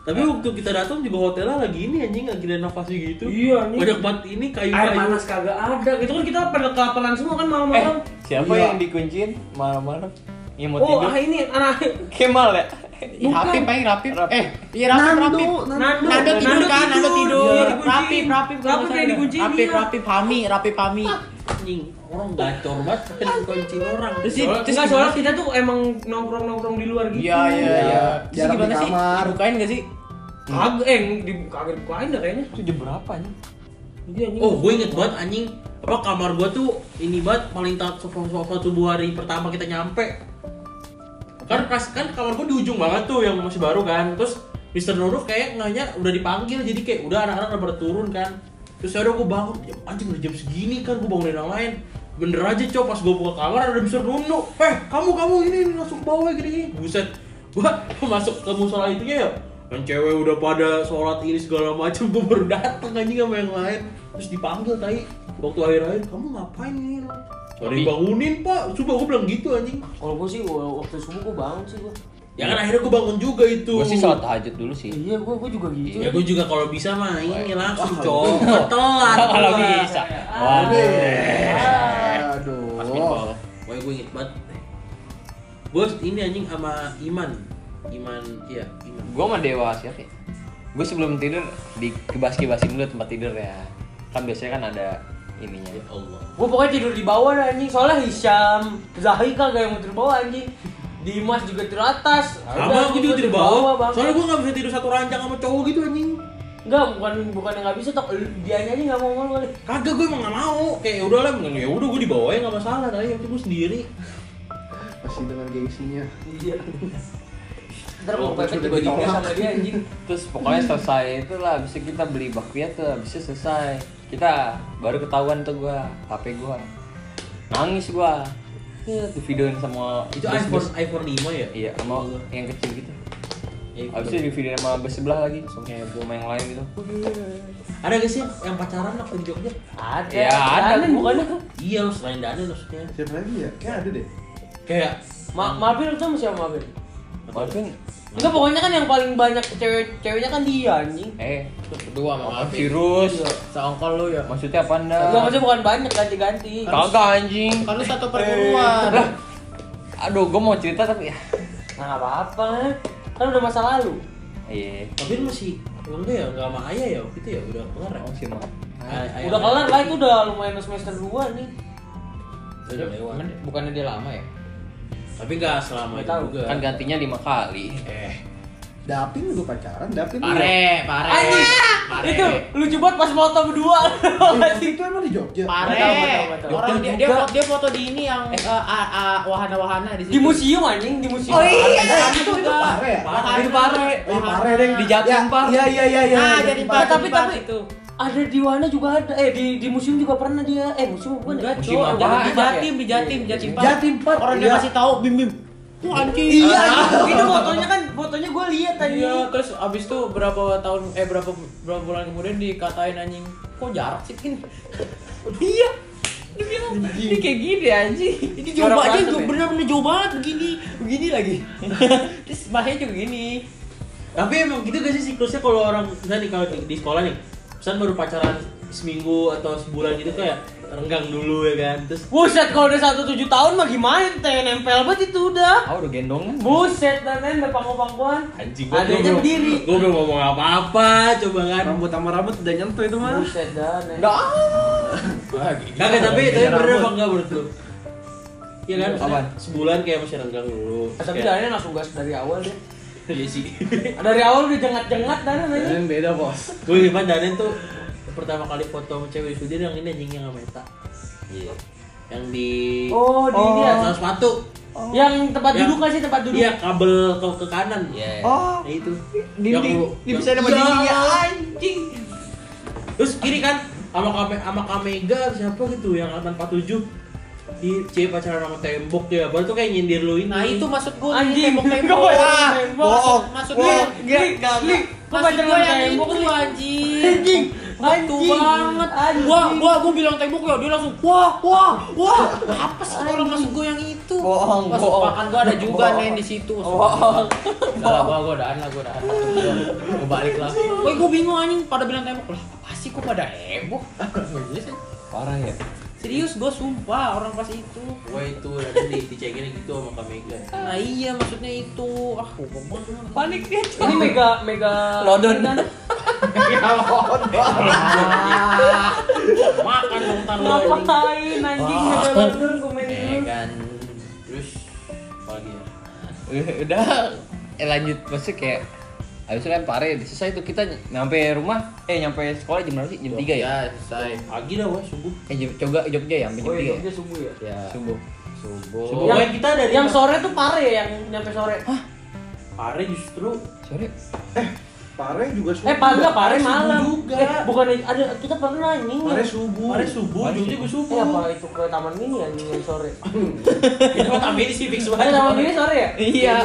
Tapi waktu kita datang juga hotelnya lagi ini anjing lagi renovasi gitu. Iya, anjing. Banyak banget ini Air kayu-kayu. panas kagak ada. Itu kan kita pada kelaparan semua kan Eh, malam-malam. siapa Iya. yang dikunciin malam-malam? Yang mau Oh, tidur? ah ini anak Kemal ya? Ih, Rapip paling Rapip. Rapip. Eh, iya Rapip Nando, Rapip. Nando, Nando tidur kan, Nando tidur. Iya, dikunciin. Rapip, Rapip. kalau Rapip nggak yang salah. dikunciin, Rapip, iya. Rapip, Pami, Rapip, Pami. Anjing, orang gacor banget pengen kunci orang. Terus sih, terus enggak, gimana soalnya kita tuh emang nongkrong-nongkrong di luar gitu. Iya, iya, iya. Terus Jarang gimana sih? kamar. Dibukain nggak sih? Kagak, eh, di, kagak dibukain dah kayaknya. Itu jam berapa nih? Iya, anjing. Oh, gue inget banget anjing apa kamar gua tuh ini banget paling tak suatu hari pertama kita nyampe kan pas kan kamar gua di ujung banget tuh yang masih baru kan terus Mister Nuruf kayak nganya udah dipanggil jadi kayak udah anak-anak udah pada turun kan terus ya udah gua bangun ya, anjing udah jam segini kan gua bangunin yang lain bener aja cok. Pas gua buka kamar ada Mister Nuruf eh kamu kamu ini, ini langsung ke bawah gini gini. Buset. Gua masuk ke musola itu ya yang cewek udah pada sholat ini segala macam gua baru dateng anjing sama yang lain. Terus dipanggil tai. Waktu akhir-akhir kamu ngapain ini Ada yang bangunin pak, coba gue bilang gitu anjing. Kalau gua sih waktu subuh gua bangun sih gua. Ya kan akhirnya gue bangun juga itu. Gue sih sholat tahajud dulu sih. Iya, gua gua juga gitu. Ya gue juga kalau bisa mah ini langsung cok. Telat Kalau bisa. Ah. Gue inget banget Bos ini anjing sama Iman Iman, iya Iman Gue sama Dewa siapa ya? Gue sebelum tidur di kibas-kibasin dulu tempat tidur ya. Kan biasanya kan ada ininya. Ya Allah Gua pokoknya tidur di bawah dah anjing. Soalnya Hisyam, Zahi kagak yang mau tidur bawah anjing. Dimas juga tidur atas. Sama aku juga tidur bawah Bang. Soalnya gue gak bisa tidur satu ranjang sama cowok gitu anjing Enggak, bukan bukan yang nggak bisa, tok dianya aja nggak mau mau kali. Kagak gue emang gak mau Kayak ya udah lah, ya udah gue di bawah ya gak masalah Tapi waktu gue sendiri Masih dengan gengsinya. Iya. Ntar Oh, mau pepet tiba-tiba ditolak. sama dia anjing. Terus pokoknya selesai itu lah, bisa kita beli bakpia tuh, bisa selesai. Kita baru ketahuan tuh gua, HP gua. Nangis gua. Ya, di videoin sama Itu iPhone, iPhone 5 ya? Iya, sama yang kecil gitu. Ya, itu. Habis itu di video sama bus sebelah lagi, langsung kayak sama yang lain gitu. Ada gak sih yang pacaran waktu di Jogja? Ada. Ya, ada. Danen bukannya? Iya lo selain Daniel maksudnya Siapa lagi ya? Kayak ada deh. Kayak Ma Mabir tuh sama siapa Mabir? Mungkin Enggak pokoknya kan yang paling banyak cewek ceweknya kan dia anjing. eh Kedua sama Rapip. virus. Seongkol lu ya. Maksudnya apa anda? Enggak maksudnya bukan banyak ganti-ganti. Kagak anjing. Kan lu satu perguruan. Lah, Aduh, gua mau cerita tapi ya. Nah, nggak apa-apa. Kan udah masa lalu. Iya. tapi lu masih enggak ya enggak sama ayah ya waktu itu ya udah kelar ya Oh, sih, Udah kelar lah itu udah lumayan semester 2 nih. udah lewat Emang Bukannya dia lama ya? tapi enggak selama Nggak itu tahu. juga Kan gantinya lima kali. eh Dapin juga pacaran, Dapin Pare, pare. Anjing. Pare. Itu lucu banget pas foto berdua. Dapin itu emang di Jogja. Pare. Orang dia, dia, foto, dia foto di ini yang eh, ah, ah, wahana-wahana di situ. Di museum anjing, di museum. Oh, iya. Itu juga. pare ya? Wahana. Itu pare. Oh, iya, pare deh. Di Jatim, Ya, Pak. Iya, iya, iya, iya. Ah, jadi Pak. Pak, tapi tapi itu. ada di mana juga ada. Eh di di museum juga pernah dia. Eh museum bukan Enggak, ya? Museum cowok. Di Jatim, di Jatim, Jatim. Jatim Park, Orang dia iya. kasih tahu bim bim. Tuh anjing. Iya, anjing. itu fotonya kan fotonya gue lihat tadi. Iya, terus abis itu berapa tahun eh berapa berapa bulan kemudian dikatain anjing, kok jarak sih Pin? iya. Dia bilang, ini kayak gini anjing. Ini jauh banget, jauh ya? bener-bener jauh banget begini, begini lagi. terus bahasanya juga gini. tapi emang gitu gak sih siklusnya kalau orang misalnya nih kalau di, di sekolah nih misalnya baru pacaran seminggu atau sebulan gitu kayak renggang dulu ya kan terus Buset kalau udah satu tujuh tahun mah gimana? Tanya nempel banget itu udah. Ah, udah gendong. Buset dan udah pangku-pangkuan. anjing Adanya berdiri. gue belum ngomong apa-apa coba kan Rambut sama rambut udah nyentuh itu mah. Buset dan. Udah. kagak tapi tapi bener apa enggak menurut lu Iya kan? Maksudnya sebulan kayak masih renggang dulu. Tapi Kayak- Daniel langsung gas dari awal deh. Iya sih. Dari awal udah jengat-jengat Daniel aja. Beda, Bos. Gue gimana Danen tuh pertama kali foto sama cewek itu dia yang ini anjing yang sama Eta. Yeah. Yang di Oh, di oh. atas sepatu. Oh. Yang tempat yang, duduk gak sih tempat duduk? Iya, kabel ke, ke kanan. Yeah. Oh. Nah, itu. yang Di bisa dapat ya dia ya. anjing. Terus kiri kan sama Kame sama Kamega siapa gitu yang 847 di cie pacaran sama tembok ya, baru tuh kayak nyindir lu ini. Nah itu maksud gue, anjing tembok-tembok. Wah, bohong. Maksud gue, gak, gak. Gue pacaran sama tembok tuh anjing. Anjing. anjing banget. Anjing. wah, gua, bilang tembok ya, dia langsung wah, wah, wah. Apa sih orang maksud gue yang itu? Bohong, Mas, bohong. Makan gua ada juga nih di situ. Bohong. lama gue udah udahan lah, udah udahan. Gue balik lah. Woi, gue bingung anjing pada bilang tembok lah. Apa sih kok pada heboh? Parah ya. Serius gua sumpah orang pas itu. Wah itu nanti di dicengin gitu sama Kamega Nah iya maksudnya itu. Ah, banget. Panik dia. Ini mega mega Lodon. makan dong ntar lu anjing Ngapain anjing mega Lodon komen Ya dulu. kan. terus apa lagi ya Udah eh lanjut maksudnya kayak Habis itu kan pare, selesai tuh kita nyampe rumah, eh nyampe sekolah jam berapa sih? Jam 3 ya? Ya, selesai. pagi dah wah subuh Eh jam Jogja, Jogja ya, sampai jam Oh, 3 iya, ya? dia subuh ya. Ya. Subuh. Subuh. Subuh. Yang, kita dari- yang sore tuh pare ya, yang nyampe sore. pare justru Sore. Pare juga subuh. Eh, pare pare Pare subuh malam. juga. Eh, bukan ada kita pernah anjing. Pare subuh. pare subuh Pare Jogja gue Eh, subuh apa itu ke taman mini anjing yang sore? kita mah tampil sih fix banget taman mini sore ya? Iya.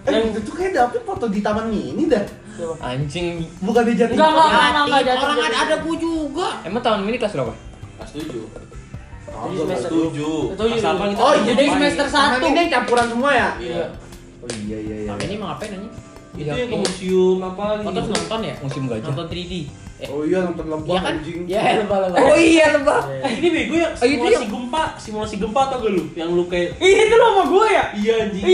Eh, Yang itu kayak dapet foto di taman mini dah. Anjing. Bukan di Jatim. Enggak, enggak, enggak, enggak, jatuh, orang ada ada gua juga. Emang tahun ini kelas berapa? kelas tujuh Jadi Kagak, semester tujuh Tujuh. kelas delapan kita Oh, jadi semester Taman satu. ini yang campuran semua ya? iya Oh iya iya iya. Tapi ini mau ngapain anjing? itu yang ke museum apa Oh, gitu nonton ya? Musim gajah. Nonton 3D. Eh, Oh iya nonton lembah iya kan? anjing. Ya, lebah-lebah. Oh iya lebah. ini bego ya Oh, itu simulasi yang- gempa simulasi gempa tau gak lu yang lu kayak Ih, itu lo sama gue ya? iya anjing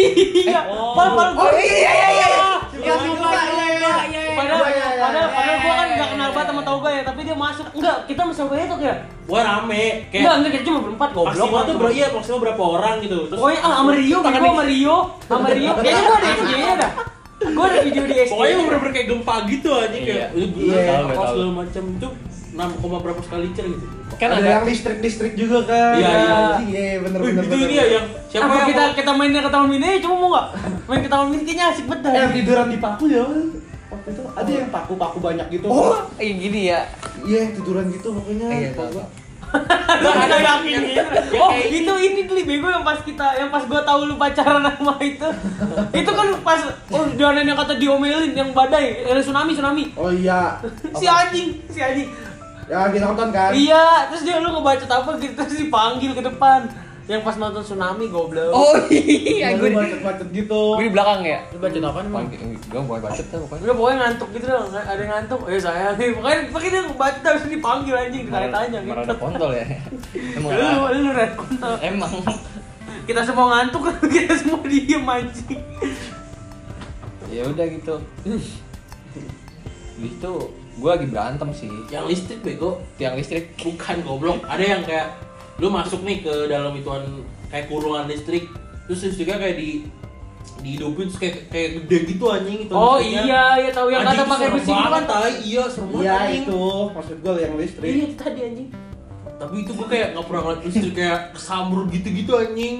Iya. Oh. Pal pal Oh iya iya iya iya. Yang Iya, iya, iya, iya. Padahal, Iya, iya, iya, padahal, iya, padahal gue kan iya, iya, kenal iya, banget sama iya. Toga ya, tapi dia masuk. Enggak, kita sama Etok ya? wah rame kayak Enggak, enggak, kita cuma berempat goblok. maksimal tuh bro iya maksimal berapa orang gitu terus Pokoknya ah, sama Rio, gue sama Rio, sama Rio. Kayaknya gue ada SG-nya dah. Gue ada video di SG. pokoknya bener-bener kayak gempa gitu anjing kayak Iya. Iya, apa segala macam itu 6, koma berapa sekali licer gitu Kan ada, ada yang listrik-listrik juga kan. Iya, iya. Anjing, Iya bener bener. itu ini ya yang siapa Apa yang kita mau- kita mainnya ke taman mini, cuma mau nggak? Main ke taman mini kayaknya asik banget. Eh, yang tiduran di paku ya. Waktu itu ada yang paku-paku banyak gitu. Oh, iya gini ya. Iya, tiduran gitu pokoknya. Iya. Gak ada yakin. Oh, itu ini beli bego yang pas kita yang pas gua tahu lu pacaran sama itu. itu kan pas oh dia yang kata diomelin yang badai, yang tsunami tsunami. Oh iya. Si anjing, si anjing. Ya kita nonton kan. Iya, terus dia lu ngebaca apa gitu terus dipanggil ke depan. Yang pas nonton tsunami goblok. Oh Iya, iya, gue di, macet-macet gitu. gue di belakang ya. Lu baca apaan emang? Gue gue bacot tuh pokoknya. Udah pokoknya ngantuk gitu dong, ada yang ngantuk, eh sayang nih, pokoknya pokoknya dia ngebaca terus dipanggil anjing, ditanya-tanya gitu. Merada kontol ya. Emang Lu, lu red kontol. Emang. Kita semua ngantuk, kita semua diem anjing. Ya udah gitu. Habis itu gue lagi berantem sih. yang listrik bego Tiang listrik. bukan goblok ada yang kayak lu masuk nih ke dalam ituan kayak kurungan listrik terus listriknya kayak di dihidupin terus kayak kayak gede gitu anjing itu Oh listriknya. iya, iya tahu yang kata itu pakai besi gitu kan. tai. iya serem banget Iya anjing. itu, maksud gue yang listrik. Iya itu tadi anjing. tapi itu gue kayak nggak pernah ngeliat listrik kayak kesamur gitu-gitu anjing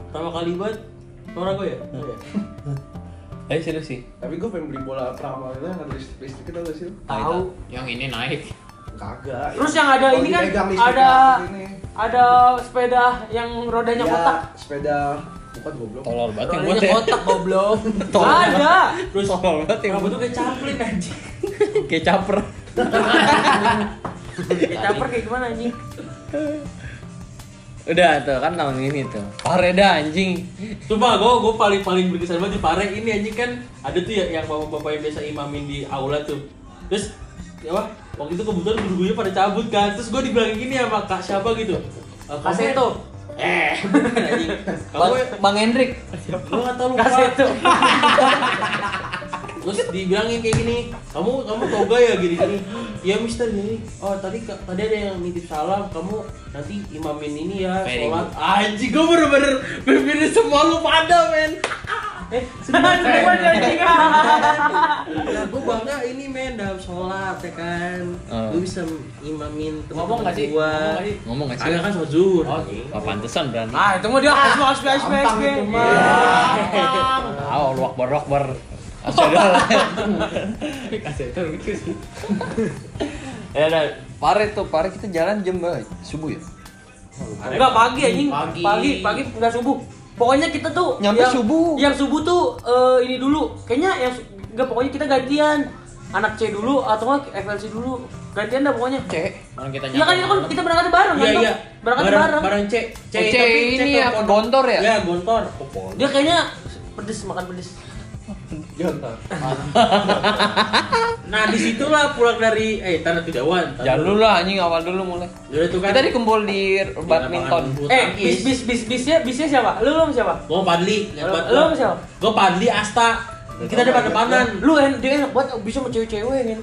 pertama kali banget Nora gue ya? Oh, ya? Eh serius sih. Tapi gue pengen beli bola Prama itu yang ada listrik listrik itu gak sih? Tahu. Yang ini naik. Kagak. Terus yang ada ini kan ada ada sepeda yang rodanya Ya, kotak. sepeda bukan goblok. Tolol banget yang Rodanya buat ya. kotak goblok. Tolol. Ada. terus Tolol banget yang tuh kayak caplin anjing Kayak caper. Ya caper kayak gimana anjing? Udah tuh kan tahun ini tuh. Pareda anjing. Coba gue gue paling paling berkesan banget di Pare ini anjing kan ada tuh ya yang bapak-bapak yang biasa imamin di aula tuh. Terus ya apa? Waktu itu kebetulan guru-gurunya pada cabut kan. Terus gue dibilang gini sama kak siapa gitu. "Eh, kamu- Kaseto. Eh. Kamu Bang, Bang Hendrik. gue gak tau lupa. Kaseto. Terus dibilangin kayak gini, kamu kamu toga ya gini gini. Iya Mister gini. Oh tadi tadi ada yang nitip salam, kamu nanti imamin ini ya sholat. Anjing gue bener-bener bener semua lu pada men. Eh, seneng banget anjing. Nah, gue bangga ini men dalam sholat ya kan. Oh. Gue bisa imamin Ngomong nggak sih? Gua. Ngomong nggak sih? Ngomong gak sih? Agak kan sholat zuhur. Oh, Oh, pantesan berani. Ah, itu mah dia asma asma asma Gampang asma. itu mah. Tahu lu akbar akbar. Kasih itu gitu sih. Ya udah, pare tuh, pare kita jalan jam berapa? Subuh ya? Enggak pagi anjing. Pagi. Pagi, pagi enggak subuh. Pokoknya kita tuh Nyampe yang, subuh. Yang subuh tuh eh, ini dulu. Kayaknya yang enggak pokoknya kita gantian. Anak C dulu atau enggak FLC dulu. Gantian dah pokoknya. C. Orang kita Iya kan itu kan kita berangkat bareng Iya kan. Tok? iya. Berangkat bareng. bareng. Bareng C. C, Oh, C tapi ini ke ya, gontor ya? Iya, gontor. Dia kayaknya pedes makan pedes. Jontor. Nah, di situlah pulang dari eh tanah kejauhan. Jangan dulu lah anjing awal dulu mulai. Udah tuh kan. Kita dikumpul di badminton. Eh, bis bis bis bisnya bisnya siapa? Lu lu siapa? Gua Padli, Lu buat lu siapa? Gua Padli Asta. Kita ada depanan. Lu en dia enak banget bisa sama cewek-cewek kan.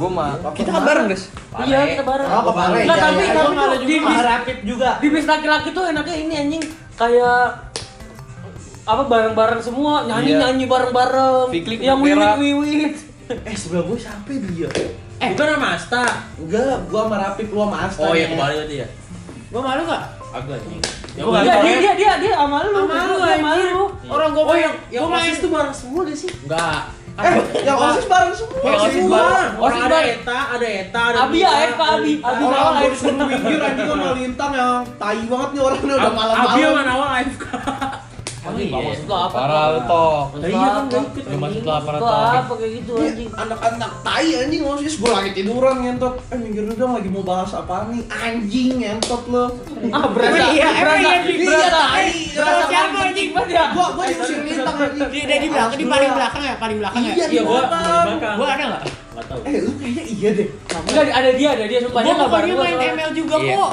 Gua mah. Kita kan bareng, guys. Iya, kita bareng. Oh, ke Pare, Nggak, iya, tapi iya. tapi tuh di bis Rapid juga. di bis laki-laki tuh enaknya ini anjing kayak apa bareng-bareng semua nyanyi Iya. nyanyi bareng-bareng yang wiwit wiwit Eh, sebelah gua siapa dia? Eh, bukan sama Asta. Enggak, gua sama Rapip, lu sama Asta. Oh iya, kembali tadi ya. Gua malu nggak? Agak anjing. Ya, Iya, dia dia dia dia sama lu Sama lu, dia sama lu Orang gua Oh, yang yang gua main. osis tuh bareng semua gak sih? Enggak. Eh, yang osis bareng semua. Yang osis Semua. bareng. Orang Osis ada bareng. Eta, ada Eta, ada Abi AFK, ada Abi. Abi. Gue AFK. minggir anjing sama Lintang yang tai banget nih orangnya udah malam-malam. Abi sama Nawal AFK. Anjing iya. maksud lu apa Parah lu. Maksud lu Iya kan gak ikut. Lu maksud anjing. lu apa Maksud lu toh? apa kayak gitu Iya, anjing anak-anak tai anjing osis gue lagi tiduran ngentot eh minggir dulu dong lagi mau bahas apa nih anjing ngentot lo ah berasa iya, berasa iya, Iya, tai. berasa Siapa anjing? banget ya gua gua diusir lintang anjing Di, di, di belakang, di paling belakang ya, paling belakang ya. Iya, Iya, gua belakang. di belakang. Gua ada nggak? Nggak tahu. eh lu kayaknya iya deh enggak ada dia ada dia sumpah dia Gua enggak gua main. ML juga Iya. kok.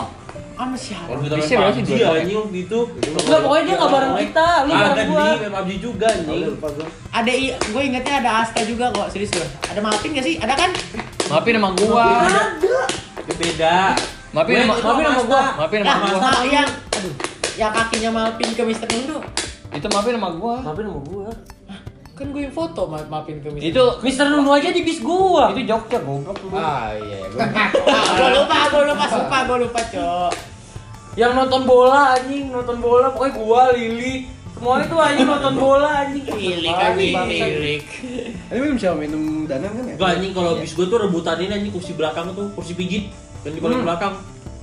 Sama siapa? Kalau kita main sih? PUBG Dua ya, anjing waktu itu. Enggak, pokoknya dia nggak bareng kita, lu Ah, bareng gua. di main PUBG juga anjing. gua Ada i, gue ingetnya ada Asta juga kok, serius gue. Ada Malpin gak sih? Ada kan? Maafin sama gua. ada beda. Itu maafin sama Asta. gua. Nah, sama gua. yang aduh, yang kakinya Malpin ke Mister Nundo. Itu maafin sama gua. Maafin sama gua. Kan gue yang foto Ma- Malpin ke Mister Itu Mister Nunu aja di bis gua. itu Jogja goblok lu. Ah iya, gue gue lupa, gue lupa, sumpah gue lupa, Cok. Yang nonton bola anjing, nonton bola pokoknya gua, Lili, semua itu anjing nonton bola anjing. Milik bangsat. milik. ini minum siapa minum danan kan ya Gak anjing kalau bis gue tuh rebutan ini anjing kursi belakang tuh, kursi pijit yang di paling Hmm. belakang.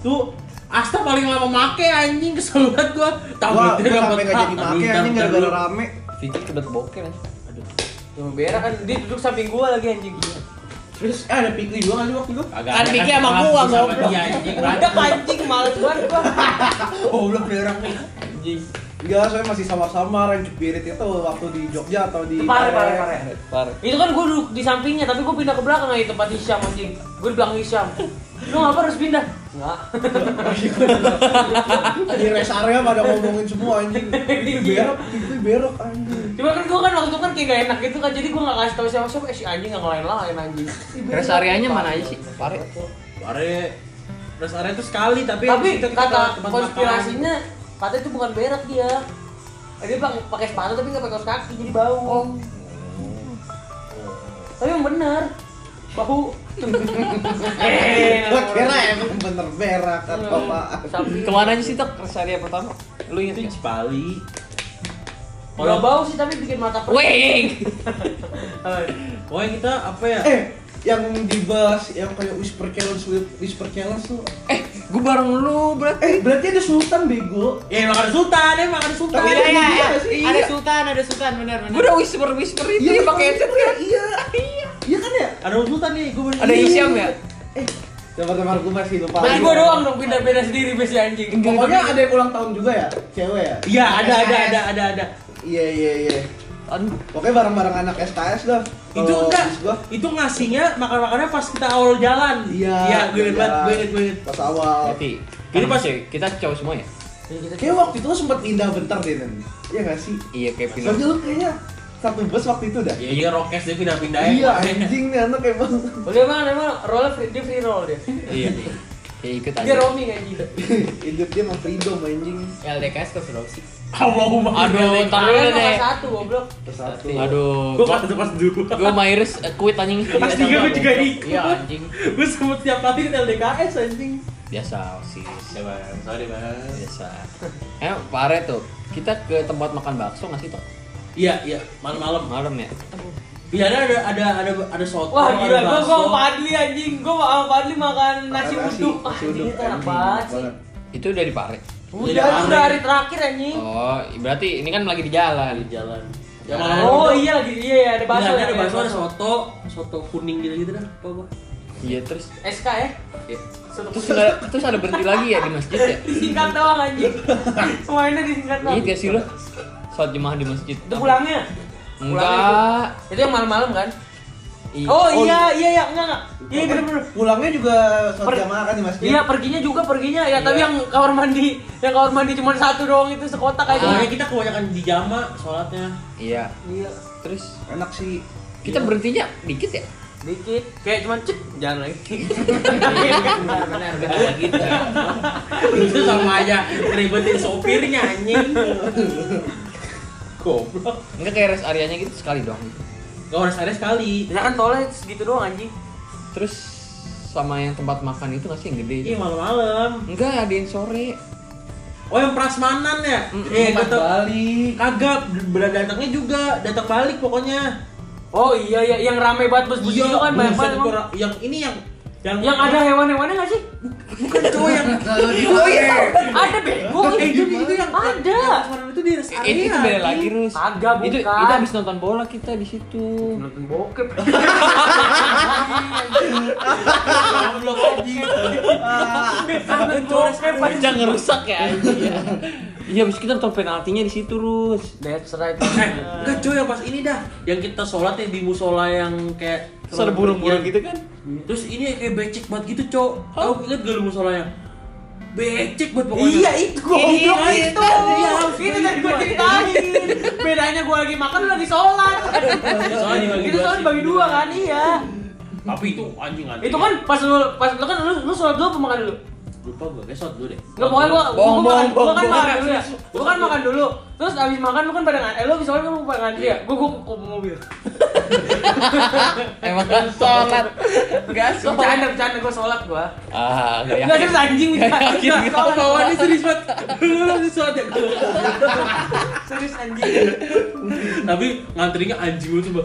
Tuh Asta paling lama make anjing kesel banget gua. gua Tabletnya gua sampai dapet nggak jadi tak. make anjing gara-gara rame Fikir kebelet boker aja. Yang berak kan dia duduk samping gua lagi anjing. terus eh ada pikir juga sih waktu itu Agak Kan Vicky sama gua, goblok. dia, anjing. Ada anjing males banget gua. Oh, belum berak nih. Anjing. Enggak, saya masih samar-samar yang Cupirit itu waktu di Jogja atau di Pare pare pare. Par. Itu kan gua duduk di sampingnya tapi gua pindah ke belakang aja tempat Hisyam anjing. Gua di belakang Hisyam. Lu ngapa harus pindah? Enggak. di rest area pada ngomongin semua anjing itu berak itu berak anjing Cuma kan gua kan waktu itu kan kayak gak enak gitu kan jadi gua gak kasih tau siapa-siapa eh si anjing gak ngelain-lain anjing. Rest areanya mana aja sih? Pare. Pare rest area itu sekali tapi Tapi kita kata konspirasinya katanya itu bukan berak dia. Eh, Dia bang pakai sepatu tapi nggak pakai kaos kaki jadi bau. Tapi yang benar bau. eh, gua kira emang bener berak atau apa Sapi. Ke mana aja sih tok rest area pertama? Lu inget itu? Cipali. Gak bau sih tapi bikin mata perih. Weng. Pokoknya kita apa ya? eh yang dibahas yang kayak whisper challenge whisper challenge tuh Eh, gua bareng lu berarti. eh berarti ada sultan bego Ya makan sultan, ya makan sultan. Tapi Iya, ada iya, juga iya. sih, Ada iya. Sultan, ada Sultan, benar, benar. Gua udah whisper whisper itu iya pakai headset kan. iya iya kan ya Ada sultan nih, gue Ada Isyam ya? eh teman-teman gue masih lupa Berarti gua doang dong pindah-pindah sendiri besi anjing. pokoknya ada yang ulang tahun juga ya cewek ya Iya, ada ada ada ada ada. Iya iya iya Aduh. pokoknya bareng-bareng anak SKS dah Itu enggak, itu ngasihnya makan-makannya pas kita awal jalan. iya Iya, gue inget banget, gue inget, gue inget. pas awal Jadi kan pas- cewek, kita cowok semua ya? Kayak waktu itu lo sempet pindah bentar deh Nen Iya gak sih? Iya kayak pindah. Soalnya lo kayaknya satu bus waktu itu dah Iya, iya rokes dia pindah-pindah Iya anjing nih anak emang dia emang emang roll free, dia free roll dia. Iya. Ya ikut Dia aja. roaming anjing. Hidup dia mah freedom anjing. LDKS ke Sulawesi. Aduh, ntar dulu deh. satu goblok. Persatu. Aduh, Gue kelas satu kelas dua. gue Myris eh, quit anjing. Kelas tiga gue juga ikut. Iya anjing. Gue sempet tiap kali ke LDKS anjing. Biasa osis. bang, sorry bang. Biasa. Eh, pare tuh. Kita ke tempat makan bakso nggak sih toh? Iya iya malam-malam. Malam ya. Iya ada ada ada ada soto. Wah gila, gua gua sama Padli anjing. Gua sama Padli makan nasi uduk. uduk, itu enak banget sih. Itu udah di pare. Udah, Iya, itu udah hari terakhir anjing. Oh, berarti ini kan lagi di jalan. di jalan. Ya malam-malam. Oh iya lagi iya ya ada Iya, bakso ada, ya, ada ya, bakso, ada soto, soto kuning gitu-gitu dah. Apa gua? Iya terus. SK ya. Ya. Soto Terus kuning. ada, terus ada berhenti lagi ya di masjid ya? disingkat doang anjing. Semuanya disingkat doang. Iya gak sih lo? Sholat jemaah di masjid. Itu pulangnya. Enggak. Itu yang malam-malam kan? Iya. Oh iya iya iya enggak enggak. Iya bener-bener. Pulangnya juga sholat Per- jamaah kan di masjid. Iya perginya juga perginya ya tapi yang kamar mandi yang kamar mandi cuma satu doang itu sekotak aja. Soalnya kita kebanyakan di jama sholatnya. Iya. Iya Terus Enak sih. kita berhentinya dikit ya? dikit kayak cuma cek jalan lagi. Benar benar gitu. Itu sama aja ngeribetin sopirnya anjing. Goblok. Enggak kayak rest areanya gitu sekali doang gitu. Gak harus ada sekali. Ya kan tolnya segitu doang anjing. Terus sama yang tempat makan itu nggak sih yang gede? Iya malam-malam. Enggak, ada yang sore. Oh yang prasmanan ya? Iya, Tempat gue tau. balik. Kagak, datangnya juga, datang balik pokoknya. Oh iya iya yang rame banget bus bus itu kan banyak banget. Yang ini yang yang Yang ada hewan-hewannya nggak sih? bukan cowok yang Oh iya. Ada bego. Itu itu yang Ada. itu di rest area. itu, itu beda lagi, Rus. Kagak, Itu bukan. kita habis nonton bola kita di situ. Nonton bokep. Goblok. Nonton bokep. Panjang ngerusak ya. Iya, habis kita nonton penaltinya di situ, Rus. That's right. Eh, enggak coy yang pas ini dah. Yang kita sholat yang di musola yang kayak ada burung-burung gitu kan? Terus ini kayak becek banget gitu, Cok. Tahu inget gak lu musolanya? Becek banget pokoknya. Iya itu goblok Iya, itu. iya. Itu tadi gua ceritain. Bedanya gua lagi makan lu lagi sholat. Itu sih. bagi dua kan iya. Tapi itu anjing anjing. Itu kan pas lu pas lu kan lu lu sholat dulu apa makan dulu? Lupa gua, kayak shot dulu deh. Enggak pokoknya gua gua, Bohong, gua kan bohong, makan dulu ya. Gua kan makan dulu. Terus abis makan lu kan pada ngan- eh lu abis sholat kan lu pada ngantri ya. Gua gua ke mobil. Emang kan sholat. Enggak sholat. Bercanda bercanda gua sholat gua. Ah, enggak Enggak yakin. terus anjing Nggak yakin Nggak, gitu. sholat. Bawaannya serius banget. Lu lagi shot ya. Serius anjing. Tapi ngantrinya anjing banget coba.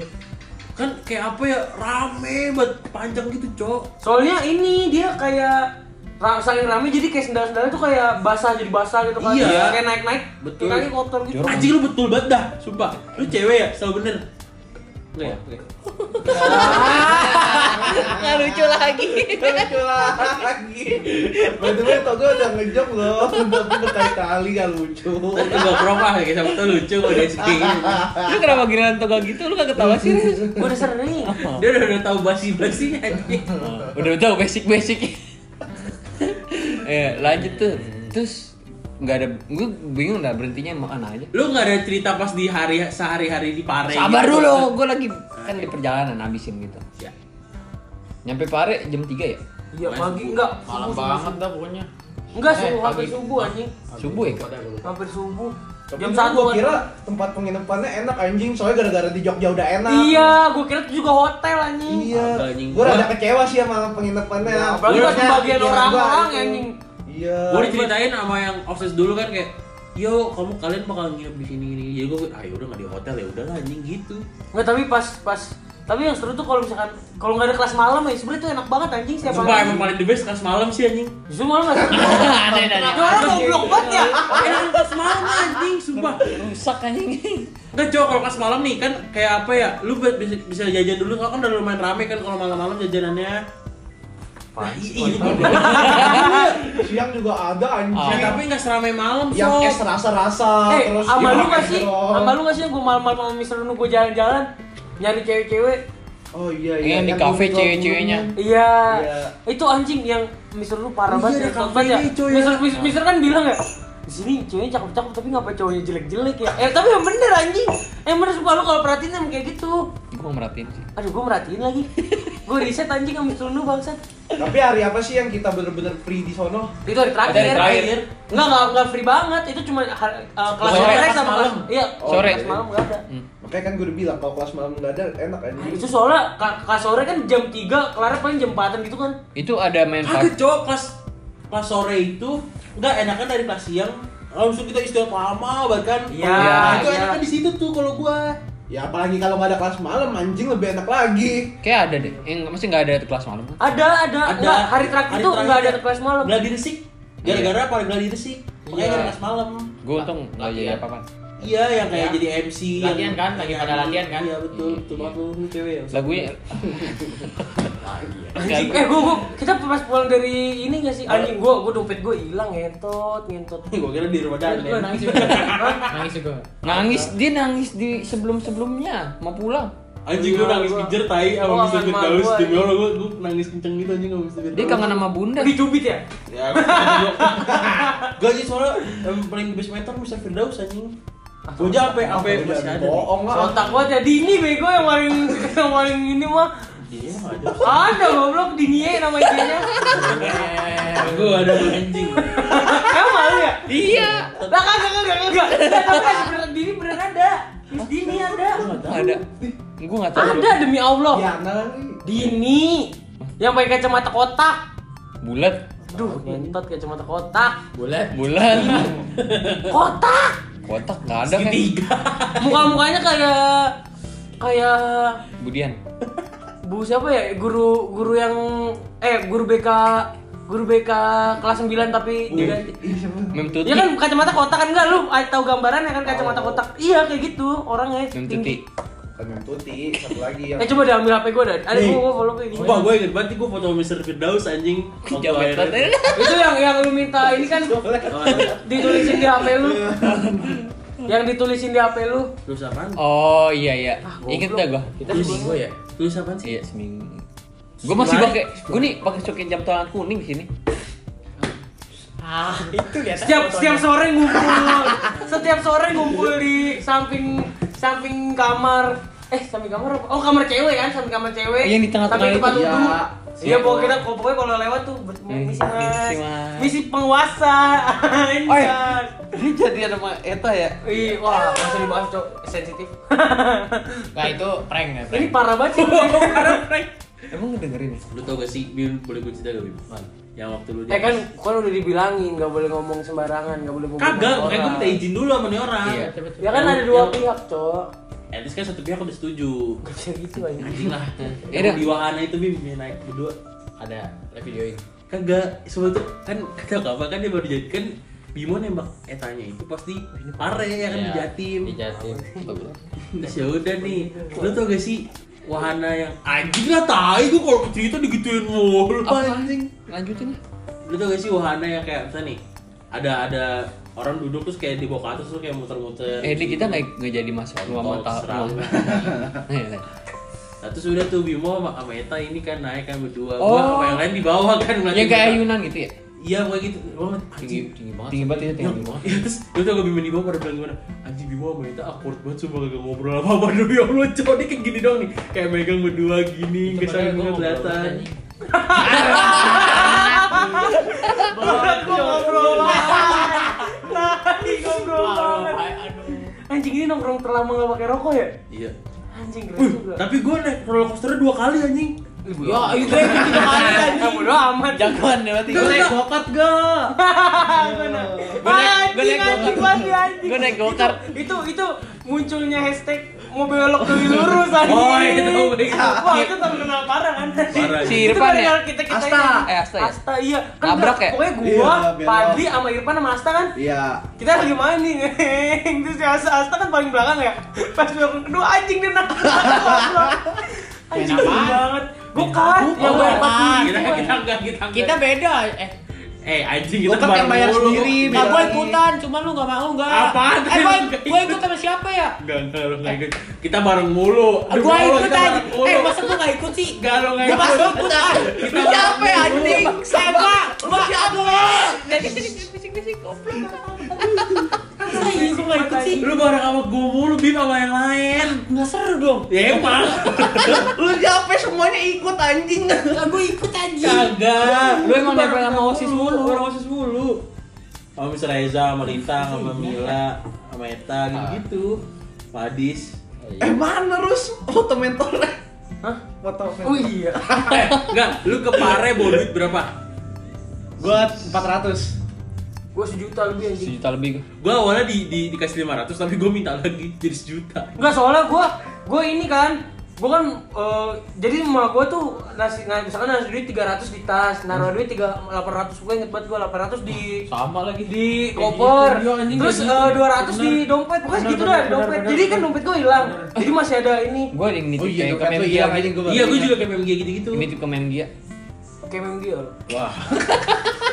Kan kayak apa ya? Rame banget, panjang gitu, Cok. Soalnya ini dia kayak saking rame jadi kayak sendal-sendalnya tuh kayak basah jadi basah gitu kan. Iya. Kayak naik-naik. Betul. Kaki kotor gitu. Anjing lu betul banget dah, sumpah. Lu cewek ya, selalu bener. Enggak ya? Oke. Nggak lucu lagi. Lucu lagi. By the way, Togo udah ngejok loh. Udah berkali-kali gak lucu. Nanti gua prok lah kayak tuh lucu dia segini. Lu kenapa giliran toga gitu lu kagak ketawa sih? Gua udah sering. Dia udah, udah tahu basi-basinya anjing. Udah tahu basic-basic. eh, lanjut tuh. Terus nggak ada gue bingung dah berhentinya makan aja. Lu nggak ada cerita pas di hari sehari-hari di Pare Sabar gitu? dulu, gue lagi kan di perjalanan habisin gitu. Ya. Nyampe Pare jam 3 ya? Iya pagi enggak. Malam banget dah pokoknya. Enggak Eh, subuh hampir subuh anjing. Subuh ya? Hampir subuh. Tapi Jam satu gua kan. kira tempat penginapannya enak anjing, soalnya gara-gara di Jogja udah enak. Iya, gua kira itu juga hotel anjing. Iya. Gua rada Gua- kecewa sih sama penginapannya. Ya, apalagi pas gua orang-orang anjing. Iya. Gue diceritain sama yang obses dulu kan kayak Yo, kamu kalian bakal nginep di sini ini. Jadi gue, ah yaudah nggak di hotel ya udahlah anjing gitu. Enggak, tapi pas pas tapi yang seru tuh kalau misalkan kalau nggak ada kelas malam ya sebenarnya tuh enak banget anjing setiap Sumpah emang paling the best kelas malam sih anjing. Justru malam nggak seru. Ada ada. Itu orang goblok banget ya. Enak kelas malam anjing, sumpah. Rusak anjing. Enggak cowok kalau kelas malam nih kan kayak apa ya? Lu bisa, bisa jajan dulu kan udah lumayan rame kan kalau malam-malam jajanannya. Nah, i- iya, Siang juga ada anjing. Ya, tapi nggak seramai malam, yang es rasa-rasa Eh, terus sama lu yang nggak sih? Sama lu nggak sih gue malam-malam sama Mister Nunu gue jalan-jalan nyari cewek-cewek. Oh iya iya. Yang di kafe cewek-ceweknya. Iya. Iya. Itu anjing yang Mister Nunu parah Oh, banget iya, ya. ya. Mister, Mister kan bilang ya di sini ceweknya cakep-cakep tapi ngapa cowoknya jelek-jelek ya? Eh tapi yang bener anjing. Yang bener sumpah lu kalau perhatiin emang kayak gitu. Gue merhatiin sih. Aduh gue merhatiin lagi. gue riset anjing sama Sunu bangsat. Tapi hari apa sih yang kita bener-bener free di sono? Itu hari terakhir. Hari terakhir. Enggak, enggak, enggak free banget. Itu cuma hari- uh, kelas Sore, sama kelas malam. Iya, Oh, Sore. kelas malam enggak ada. Makanya kan gue udah bilang kalau kelas malam nggak ada enak kan. Itu soalnya kelas sore kan jam 3, kelar paling jam 4 gitu kan. Itu ada main cowok kelas kelas sore itu enggak enakan dari kelas siang langsung kita istirahat lama banget kan. Iya, Nah, itu iya. enakan di situ tuh kalau gua. Ya apalagi kalau nggak ada kelas malam anjing lebih enak lagi. Kayak ada deh. Yang masih nggak ada kelas malam kan? Ada, ada. Enggak, hari terakhir itu enggak ada kelas malam. Gladi resik. Gara-gara apa? Gladi resik. Makanya Iya. ada kelas malam. Gue untung nggak jadi apa-apa. Iya, yang kayak Iya. jadi MC Latihan yang- kan, lagi pada latihan kan? Iya, betul. Iya, Betul iya. banget lu cewek ya. Lagunya Anjing, eh gua, gua kita pas pulang dari ini gak sih anjing gua, gua dompet gua hilang ngentot, ngentot. Gua kira di rumah dan. nangis juga. nangis juga. nangis dia nangis di sebelum-sebelumnya mau pulang. Anjing gua Iya, nangis kejer tai sama Mr. sama Firdaus. gua, Demi iya. Allah gua, gua nangis kenceng gitu anjing sama Mr. Firdaus. Dia kangen sama bunda. Dicubit ya? Ya, aja soalnya yang paling best meter Mr. Firdaus anjing. Gua aja sampai sampai Udah, masih ada. Bohong lah. Sontak banget ya Dini bego yang paling yang paling ini mah. Iya, ada. Ada goblok Dini nama IG-nya. Gua ada gua anjing. Emang malu ya? Iya. Lah kagak kagak kagak. Tapi ada beneran Dini beneran ada. Dini ada. Ada. Gue nggak tahu. Ada demi Allah. Ya nanti. Dini yang pakai kacamata kotak. Bulat. Duh, ngentot kacamata kotak. Bulat. Bulan. Kotak. Kotak nggak ada kan? Segitiga. Muka-mukanya kayak kayak Budian. Bu siapa ya? Guru guru yang eh guru BK guru BK kelas 9 tapi diganti. Siapa? Mem Tuti. Ya kan kacamata kotak kan enggak lu ah, tahu gambarannya kan kacamata kotak. Iya kayak gitu orangnya. Mem tinggi. Tuti. Mem Tuti, satu lagi yang Eh coba deh ambil HP gua dah. Ada gua follow gini. Sumpah gue inget banget gue foto Mr. Firdaus anjing. Akhirnya- Itu yang yang lu minta ini kan ditulisin di HP lu. yang ditulisin di HP lu. Terus apaan? Oh iya iya. Ah, Ingat dah gua. Kita seminggu ya. Tulis apaan sih? Iya seminggu. Gue masih pakai. Gue nih pakai soket jam tangan kuning di sini. Ah, itu lihat Setiap setiap sore ngumpul. setiap sore ngumpul di samping samping kamar. Eh, samping kamar apa? Oh, kamar cewek kan, samping kamar cewek. Yang di tengah-tengah tempat itu. duduk. Iya. Iya, pokoknya kita pokoknya kalau lewat tuh Eh, misi mas, misi, penguasa. Oh iya. Dia jadi sama Eta ya. Ih, wah, masih dibahas cok, sensitif. Nah, itu prank ya, Ini prank. parah banget sih. Emang ngedengerin ya? Lu tau gak sih, Bim, boleh gue cerita gak Bim? Yang waktu lu eh kan, kan udah dibilangin nggak boleh ngomong sembarangan, nggak boleh ngomong. Kagak, makanya gue minta izin dulu sama nih orang Iya. Ya kan ada dua pihak, cok. At least kan satu pihak udah setuju Gak bisa gitu aja. Anjing lah Ya di wahana itu Bim, naik berdua Ada videoin. Kagak, semua tuh kan kagak apa kan dia baru jadi kan Bimo nembak etanya itu pasti pare ya kan di Iya, Jatim Di Jatim. Terus ya udah nih, lu tau gak sih wahana yang anjing lah tai gue kalau cerita digituin mulu Apa? anjing. Lanjutin. Lu tau gak sih wahana yang kayak misalnya nih ada ada orang duduk terus kayak di bawah ke atas terus kayak muter-muter. Eh, di kita nggak nggak jadi masuk ruang mata. Nah terus udah tuh Bimo sama, sama Eta ini kan naik kan berdua. Oh. Gua sama yang lain di bawah kan Yang kayak ayunan gitu ya? Iya pokoknya gitu. Gua Tinggi tinggi banget. Tinggi banget ya tinggi banget. Iya terus lu tau gak Bimo di bawah pada bilang gimana? Anjing Bimo sama Eta awkward banget cuma gak ngobrol apa-apa dulu ya Allah cowok dia kayak gini dong nih Kayak megang berdua gini, gua gue ngobrol kelihatan anjing. Aku ngobrol. Nah, ngobrol banget. Anjing ini nongkrong terlama gak pakai rokok ya? Iya Anjing keren juga. tapi gue naik roller coaster dua kali anjing Ya, itu yang tiga kali anjing. bodo amat. Jagoan ya berarti. Gue naik gokart gak? Gua naik- go-kart. Gua naik go-kart. Itu itu munculnya hashtag mau belok ke lurus anjing. Oh, itu. Wah, itu terkenal parah kan. Parah, Si Itu Irfan ya? kita kita Asta. Eh, Asta ya? Asta iya. Nabrak ya? Pokoknya gua, Iya. Padli sama Irfan sama Asta kan Iya. kita lagi main nih terus si Asta, Asta kan paling belakang ya pas belok kedua anjing dia nak anjing banget gue kan yang Oh, puluh Kita kita enggak kita. Kita beda. Eh, Eh anjing kita Gokart yang bayar mulu. sendiri, Nah, gue ikutan, cuma lu gak mau gak? Apaan? Eh, gue, gue ikut. sama siapa ya? Enggak enggak lu enggak ikut. Kita bareng mulu. Aduh, Gue ikut aja. Eh, masa gue gak ikut sih? Lu enggak Gue ikut. pasti ikut ah. Kita Lu siapa ya anjing? Siapa? Mbak siapa? Jadi bisik-bisik goblok. Gue gak ikut sih. Lu bareng sama gue mulu, Bim sama yang lain. Nggak seru dong. Ya emang. Lu siapa semuanya ikut anjing. Lah gue ikut aja. Kagak. Lu emang nempel sama OSIS mulu. Bareng OSIS mulu. Sama Mr. Reza, sama Lintang, sama Mila, sama Eta gitu. Padis. Eh mana Rus? Foto mentornya. Hah? Foto Oh iya. eh, enggak, lu ke Pare bawa duit berapa? Gua 400. Gua sejuta lebih anjing. Sejuta lebih gua. Gua awalnya di, di dikasih 500 tapi gua minta lagi jadi sejuta. Enggak soalnya gua gua ini kan gua kan eh, jadi emak gua tuh nasi nah, misalkan nasi duit 300 di tas, naruh duit 3 800 gua inget banget gua 800 di Sama lagi. di Kayak koper. gitu, iya, anjing, Terus gitu. eh, 200 di dompet. Pokoknya gitu dah dompet. bener, Jadi kan dompet gua hilang. Jadi masih ada ini. Gua yang nitip Oh iya, kayak ke gitu. baru Iya, gua ingat. juga kayak MMG gitu-gitu. Nitip ke Memgia. Kayak dia. Wah.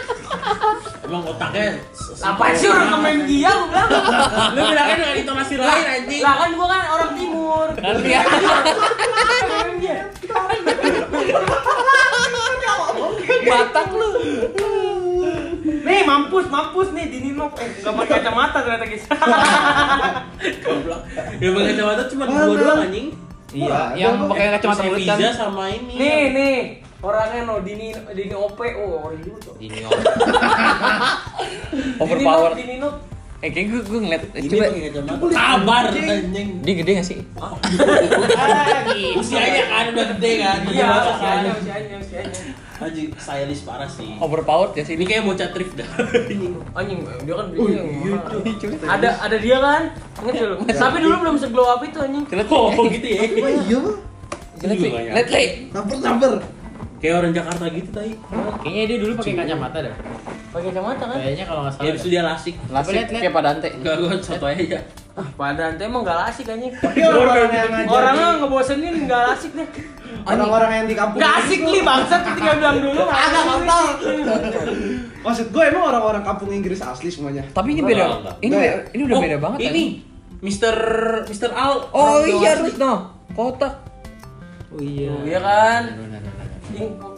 Emang otaknya Apa sih orang ke meme dia gua bilang. Lu bilangnya dengan intonasi lain anjing. Lah kan gua kan orang timur. Nanti ya. Meme dia. Batak lu. Nih mampus, mampus nih di Nino. Eh, enggak pakai kacamata ternyata guys. Goblok. Yang pakai kacamata cuma dua doang anjing. Iya, yang pakai kacamata bulat kan. Sama ini. nih, nih. Orangnya no Dini Dini OP. Oh, ori dulu tuh. Ini overpower. Dini Nino. Eh kayak gue gue ngeliat Ini coba. Sabar anjing. dia gede gak sih? Usianya kan udah gede kan. Iya, usianya, kan. usianya, usianya. Anjing stylish parah sih. Overpowered ya sih Ini kayak bocah thrift dah. Anjing, dia kan beli yang mahal. Ada ada dia kan? Ingat dulu. Tapi dulu belum se-glow up itu anjing. Oh gitu ya. Oh iya. Lihat ya. lihat lihat. Sabar sabar. Kayak orang Jakarta gitu tadi. Kayaknya dia dulu pakai kacamata dah. Pakai kacamata kan? Kayaknya kalau nggak Ya salah. habis itu dia lasik. Lasik lihat, lihat. kayak Pak Dante. Enggak gua satu aja. Ah, padahal ente emang gak asik anjing. Tapi orang-orang yang ngajar Orangnya ngebosenin gak asik deh. orang-orang yang di kampung Gak asik nih bangsat ketika bilang dulu. Agak kontol. Maksud gue emang orang-orang kampung Inggris asli semuanya. Tapi ini Enggak, beda. enggak. Ini Enggak beda, ini udah Oh, beda banget Ini. Mister Mister Al. Oh iya Jawa. terus no. Kotak. Oh iya. Iya kan?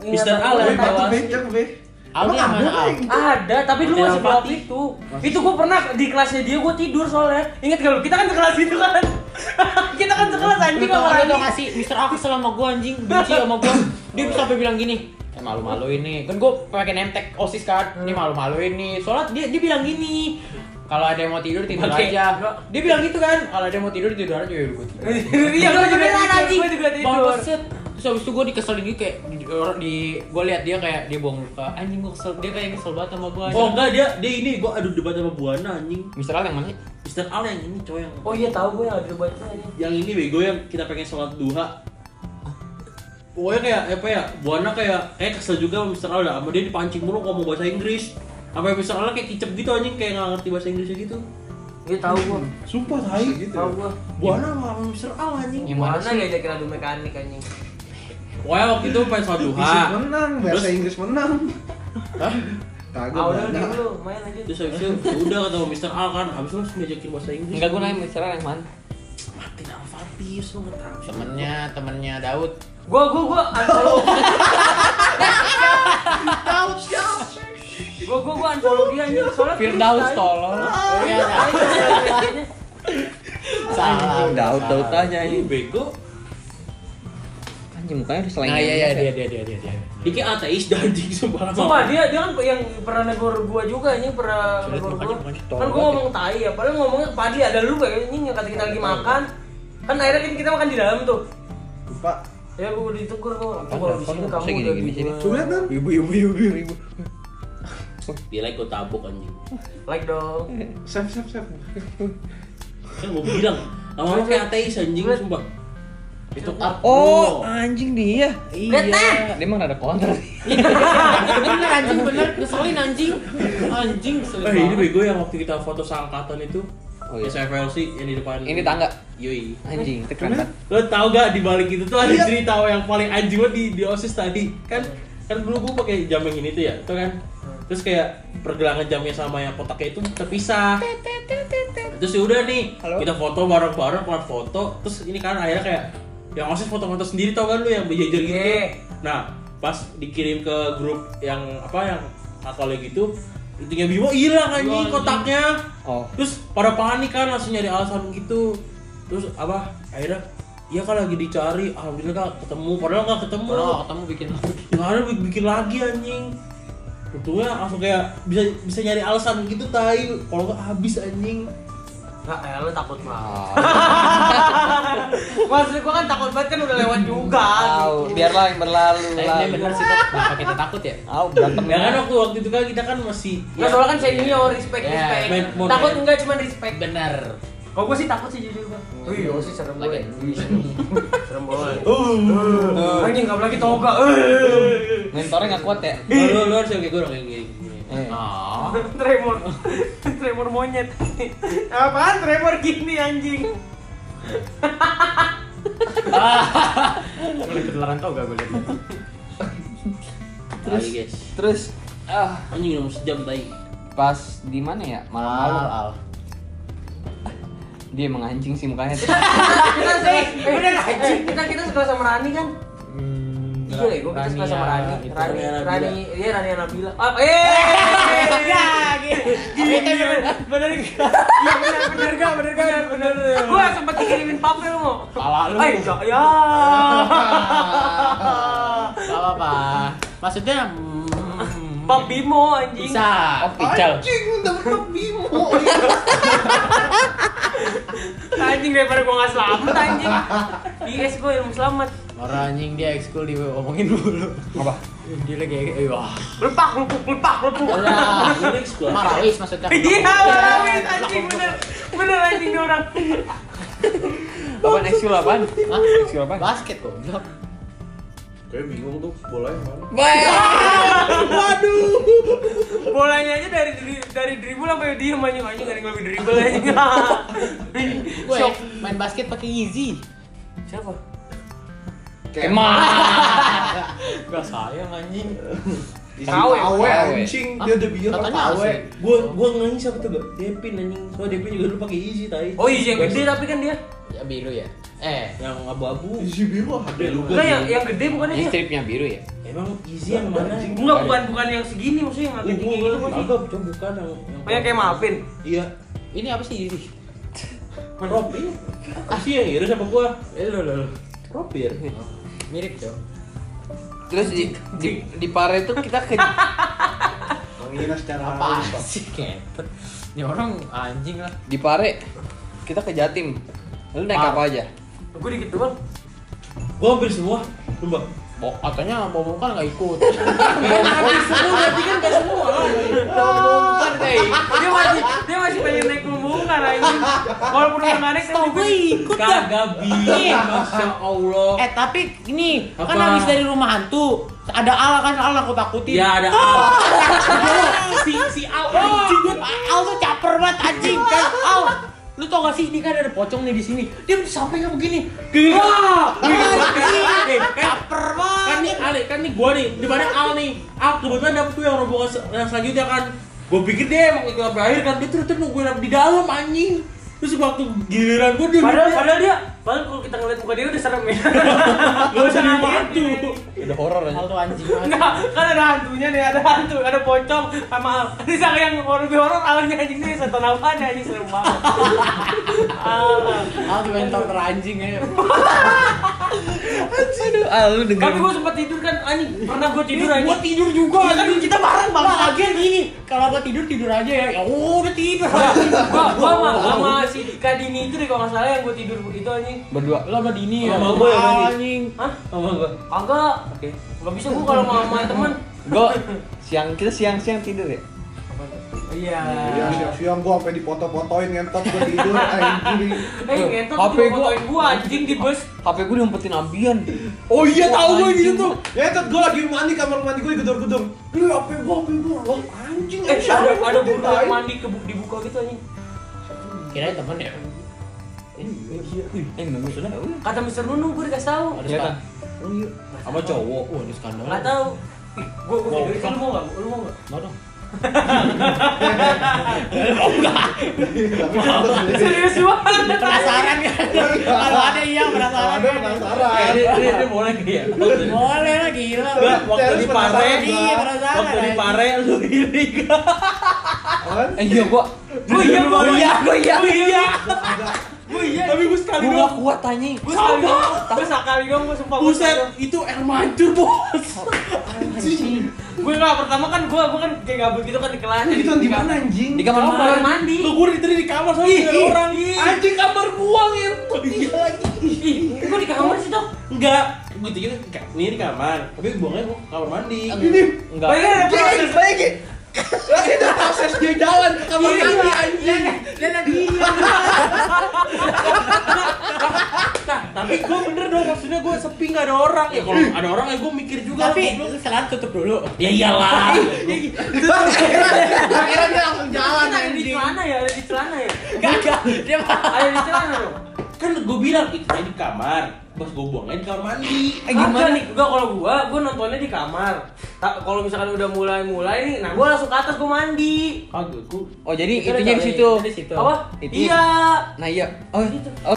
Mister Al yang bawa. cek be. Al ada mana, Al? kayak? Ada, tapi dulu Hotel masih Fatih. itu. Itu gue pernah di kelasnya dia gue tidur soalnya. Ingat gak lu? Kita kan sekelas itu kan. Kita kan sekelas Lu anjing sama Rani. tau sih Mister Al kesel sama gua anjing benci sama gua dia bisa sampai bilang gini eh malu-malu ini kan gua pakai nemtek osis kan ini malu-malu ini soalnya dia dia bilang gini kalau ada yang mau tidur tidur Oke. aja dia bilang gitu kan kalau ada yang mau tidur tidur aja ya udah gua tidur Iya, gue juga tidur. Gue juga tidur. Terus habis itu gue dikeselin gitu kayak di, orang di gue lihat dia kayak dia buang luka anjing gue kesel dia kayak kesel banget sama gue Oh enggak dia dia ini gua adu debat sama Buana anjing. Mister Al yang mana? Mister Al yang ini cowok yang Oh iya tahu gue yang ada debatnya yang ini bego yang kita pengen sholat duha Pokoknya kayak apa ya, Buana kayak kayak kesel juga sama Mr. Al dah, sama dia dipancing mulu ngomong bahasa Inggris Sampai Mr. Al kayak kicep gitu anjing, kayak nggak ngerti bahasa Inggrisnya gitu Iya tahu gue. Sumpah tai gitu. Tahu gue. Buana sama Mr. Al anjing Yang mana Mana sih? diajakin adu mekanik anjing. Pokoknya waktu itu pengen sholat duha menang, bahasa Terus- Inggris menang. Hah? Kagak Ah udah ada. dulu, main aja. Terus habis itu ya udah ketemu Mr. Al kan, habis itu langsung diajakin bahasa Inggris Enggak gue nanya Mister Al yang mana? Martin Alfatis, lu nggak tahu temennya temennya Daud Gue gue gue unfollow. Gue gue gue unfollow dia anjing soalnya. Firdaus tolong. Oh iya. salah Daud Daud Ini ini. bego, Anjing mukanya selain nah iya iya dia dia dia dia dia dia kayak ateis dah anjing sumpah Sumpah dia dia kan yang pernah negor gua juga ini pernah negor gua. Kan gua ngomong tai ya, padahal ngomongnya padi ada lu kayak ini yang kata kita lagi makan. Kan akhirnya kan kita makan di dalam tuh. Lupa. Ya gua ditegur gua. Apaan, Kalau di sini kamu udah gitu. Coba lihat kan. Ibu ibu ibu ibu. Dia like gue tabuk anjing Like dong. Save save save. Kan gue bilang, lama-lama kayak ateis anjing sumpah Itu art Oh, bro. anjing dia. Deh. Dia emang ada kontra. bener anjing bener ngeselin anjing anjing ngeselin Eh ini bego yang waktu kita foto seangkatan itu Oh, iya. SFLC yang di depan Ini tangga. Yoi Anjing, itu keren banget. Lo tau gak di balik itu tuh ada Iya. cerita yang paling anjing banget di, di OSIS tadi Kan kan dulu gue pakai jam yang ini tuh ya, itu kan Terus kayak pergelangan jamnya sama yang kotaknya itu terpisah Terus ya udah nih, Halo? kita foto bareng-bareng, kelar foto Terus ini kan akhirnya kayak yang OSIS foto-foto sendiri tau kan lu yang berjajar gitu? Iya. Nah, pas dikirim ke grup yang apa yang katolnya gitu itunya Bimo hilang anjing kotaknya. Oh. terus pada panik kan langsung nyari alasan gitu. Terus apa akhirnya iya kan lagi dicari. Alhamdulillah kak ketemu. Padahal nggak ketemu. Kalau ketemu bikin nggak ada bikin, lagi anjing. Untungnya langsung kayak bisa bisa nyari alasan gitu tai. Kalau nggak habis anjing Enggak, eh lu takut banget. Ah, Maksud gua kan takut banget kan udah lewat juga. Tahu, biarlah yang berlalu. Tapi dia bener sih. Kenapa kita takut ya? Tahu berantem ya kan waktu waktu itu kan kita kan masih Nggak soalnya kan senior, respect, Ya, respect. Takut enggak cuma respect. Bener. Kalau gua sih takut sih jujur gua. Wih, oh sih serem banget. Wih, serem. Banget. Anjing enggak lagi toga. Eh. Mentornya nggak kuat ya. Oh, lu, lu harus yang kayak gue dong yang kayak gini Eh. Oh. Tremor. Tremor monyet. Apaan tremor gini anjing? Mulai ketularan tau gak gue liat. terus guys Terus ah anjing udah mau sejam tai pas di mana ya? Al, Malam-malam. al. Dia emang anjing sih mukanya. kita eh, bener anjing. Kita kita sekelas sama Rani kan? Hmm, Iya deh, gua kita sekelas sama Rani. Rani, Rani Nabila. Rani, iya Rani Nabila. Ah, eh. Ya, gini. Bener, bener. Iya benar benar gak benar gak benar. Gua sempat dikirimin papel mau. Pala lu. Eh, enggak ya. Gak apa-apa. Maksudnya Pap Bimo anjing. bisa. Oh, pical. Anjing, dapat Bimo. Anjing daripada gua enggak selamat anjing. IS gua ilmu selamat. Orang anjing dia ekskul diomongin dulu. Apa? Dia lagi eh wah. Lepak, lepuk, lepak, lepuk. Alah, Ini sekolah. Marawis maksudnya. Iya, marawis anjing bener. Bener anjing orang. Apaan ekskul apaan? Hah? Ekskul apaan? Basket kok. Kayak bingung tuh bola yang mana. Bolanya aja dari dari, dari dribble sampai diem anjing anjing yang lebih dribble anjing. Gue Shock. main basket pakai Easy. Siapa? Kemal. Gak sayang anjing. Kawe, Awe kawe. anjing, dia udah bilang Katanya Awe. asli. Gua gua nangis siapa tuh gak? Depin anjing. Soalnya Depin juga dulu pakai easy tai. Oh iya yang gede tapi kan dia. Ya biru ya. Eh, Yang abu-abu. Isi biru ada lu. Enggak yang yang gede bukannya dia. stripnya biru ya? Emang easy yang mana? Enggak bukan bukan yang segini maksudnya yang agak tinggi gitu maksudnya. Agak coba bukan yang yang Oh yang kayak Mapin. Iya. ini apa sih ini? Rob ini. Sih yang iris sama gua. Eh lo lo. Rob ya. Mirip dong. Terus di di, di Pare itu kita ke Menghina secara Apa sih? Ini orang anjing lah. di Pare kita ke Jatim. Lu naik apa aja? Gue dikit doang. Gua hampir semua. Coba. Bo, katanya Bobo kan nggak ikut. Habis semua berarti kan gak semua. Bukan deh. Dia masih dia masih pengen naik pembongkar anjing. Walaupun udah nggak naik tapi gue ikut Kagak bi. Masya Allah. Eh tapi ini kan habis dari rumah hantu ada Al kan Al aku takutin. Ya ada Al. si si Al anjing. Al tuh caper banget anjing kan Al. Lu tau gak sih ini kan ada pocong nih di sini. Dia sampai yang begini. Gini. Wah, Anjing. anjing. Kan Caper banget. kan nih Ale, kan nih gua nih, di mana Al nih. Al kebetulan dapet tuh yang rombongan yang selanjutnya kan. Gua pikir dia emang ikut berakhir kan dia terus terus nungguin di dalam anjing. Terus waktu giliran gua dia Padahal padahal dia padahal kalau kita ngeliat muka dia udah serem ya. gak usah dibantu. Udah horor aja. Al tuh anjing banget. Enggak, kan ada hantunya nih, ada hantu, ada pocong sama Ini sang yang horor lebih horor alangnya anjing nih setan apaan ya anjing serem banget. Ah. Al tuh mentor teranjing ya. Aduh, ah, lu Tapi dengerin. gua sempat tidur kan anjing, pernah gua tidur Gua anjing. tidur juga. Kan kita bareng bang. Lagian gini, kalau gua tidur tidur aja ya. Ya udah tidur. Sama, sama si Kadini itu deh kalau nggak salah yang gua tidur itu anjing. Berdua. Lo sama Dini ya. Sama gua yang tadi. anjing. Hah? Sama gua. Kagak. Oke. Gak bisa gua kalau sama sama teman. Gue siang kita siang-siang tidur ya. Iya. Iya, siang-siang gua sampai dipoto-fotoin ngentot gua tidur anjing. Eh, ngentot HP gua- fotoin gua anjing di bus. HP gue diumpetin ambian. Oh iya tahu gua gitu tuh. Ngentot gua lagi mandi kamar mandi gua digedor-gedor. Lu apa gua apa gua? Wah, anjing. Eh, ada ada mandi kebu- dibuka gitu anjing. Kirain temen ya. Eh, nunggu sudah. Kata Mister Nunung gua dikasih tahu. Ada Iya kan? Sama cowok. Wah, ada skandal. Nggak tahu. Video itu lu mau nggak? Lu mau nggak? Mau dong. Serius banget. Penasaran kan? Kalau ada iya penasaran. Ada penasaran. dia boleh ya? Boleh lah gila. Gua waktu di Pare, Iya, waktu di Pare lu ini gak? Apaan? Eh iya gua Gue iya, gue iya, gue iya. Oh iya. Gue iya. Tapi gue sekali gua gak doang. kuat anjing. Gue sekali dong. Gue sekali dong, gue sumpah. gua Buset, itu air mancur bos. Gue nggak pertama kan gue gue kan kayak gabut gitu kan di kelas. Itu di mana anjing? Di kamar Kamar mandi. Tuh gue tadi di kamar sama Ih, ada ih, orang. ih. Anjing kamar gua gitu. Iya lagi. Ih, gue di kamar sih dong. Enggak, gue gitu ini di kamar, tapi buangnya gua kamar mandi. Ini Enggak. Bayangin bayangin. Lagi ada proses dia jalan ke kamar Iya. mandi anjing. Dan ada Nah, tapi gue bener dong maksudnya gue sepi nggak ada orang. Ya kalau ada orang ya gue mikir juga. Tapi selalu tutup dulu. ya iyalah. Akhirnya dia langsung jalan ada di anjing. celana ya, ada di celana ya. Kagak. Dia mah. Ada di celana dong. Kan gue bilang itu di kamar, pas gue buangnya di kamar mandi. Eh gimana nih? Gua kalau gua, gua nontonnya di kamar. Ta- Kalau misalkan udah mulai-mulai nih, nah gua langsung ke atas gua mandi. Kagak, gue Oh jadi Itu itunya di situ. di situ. Apa? Itu. Iya. Nah iya. Oh, oh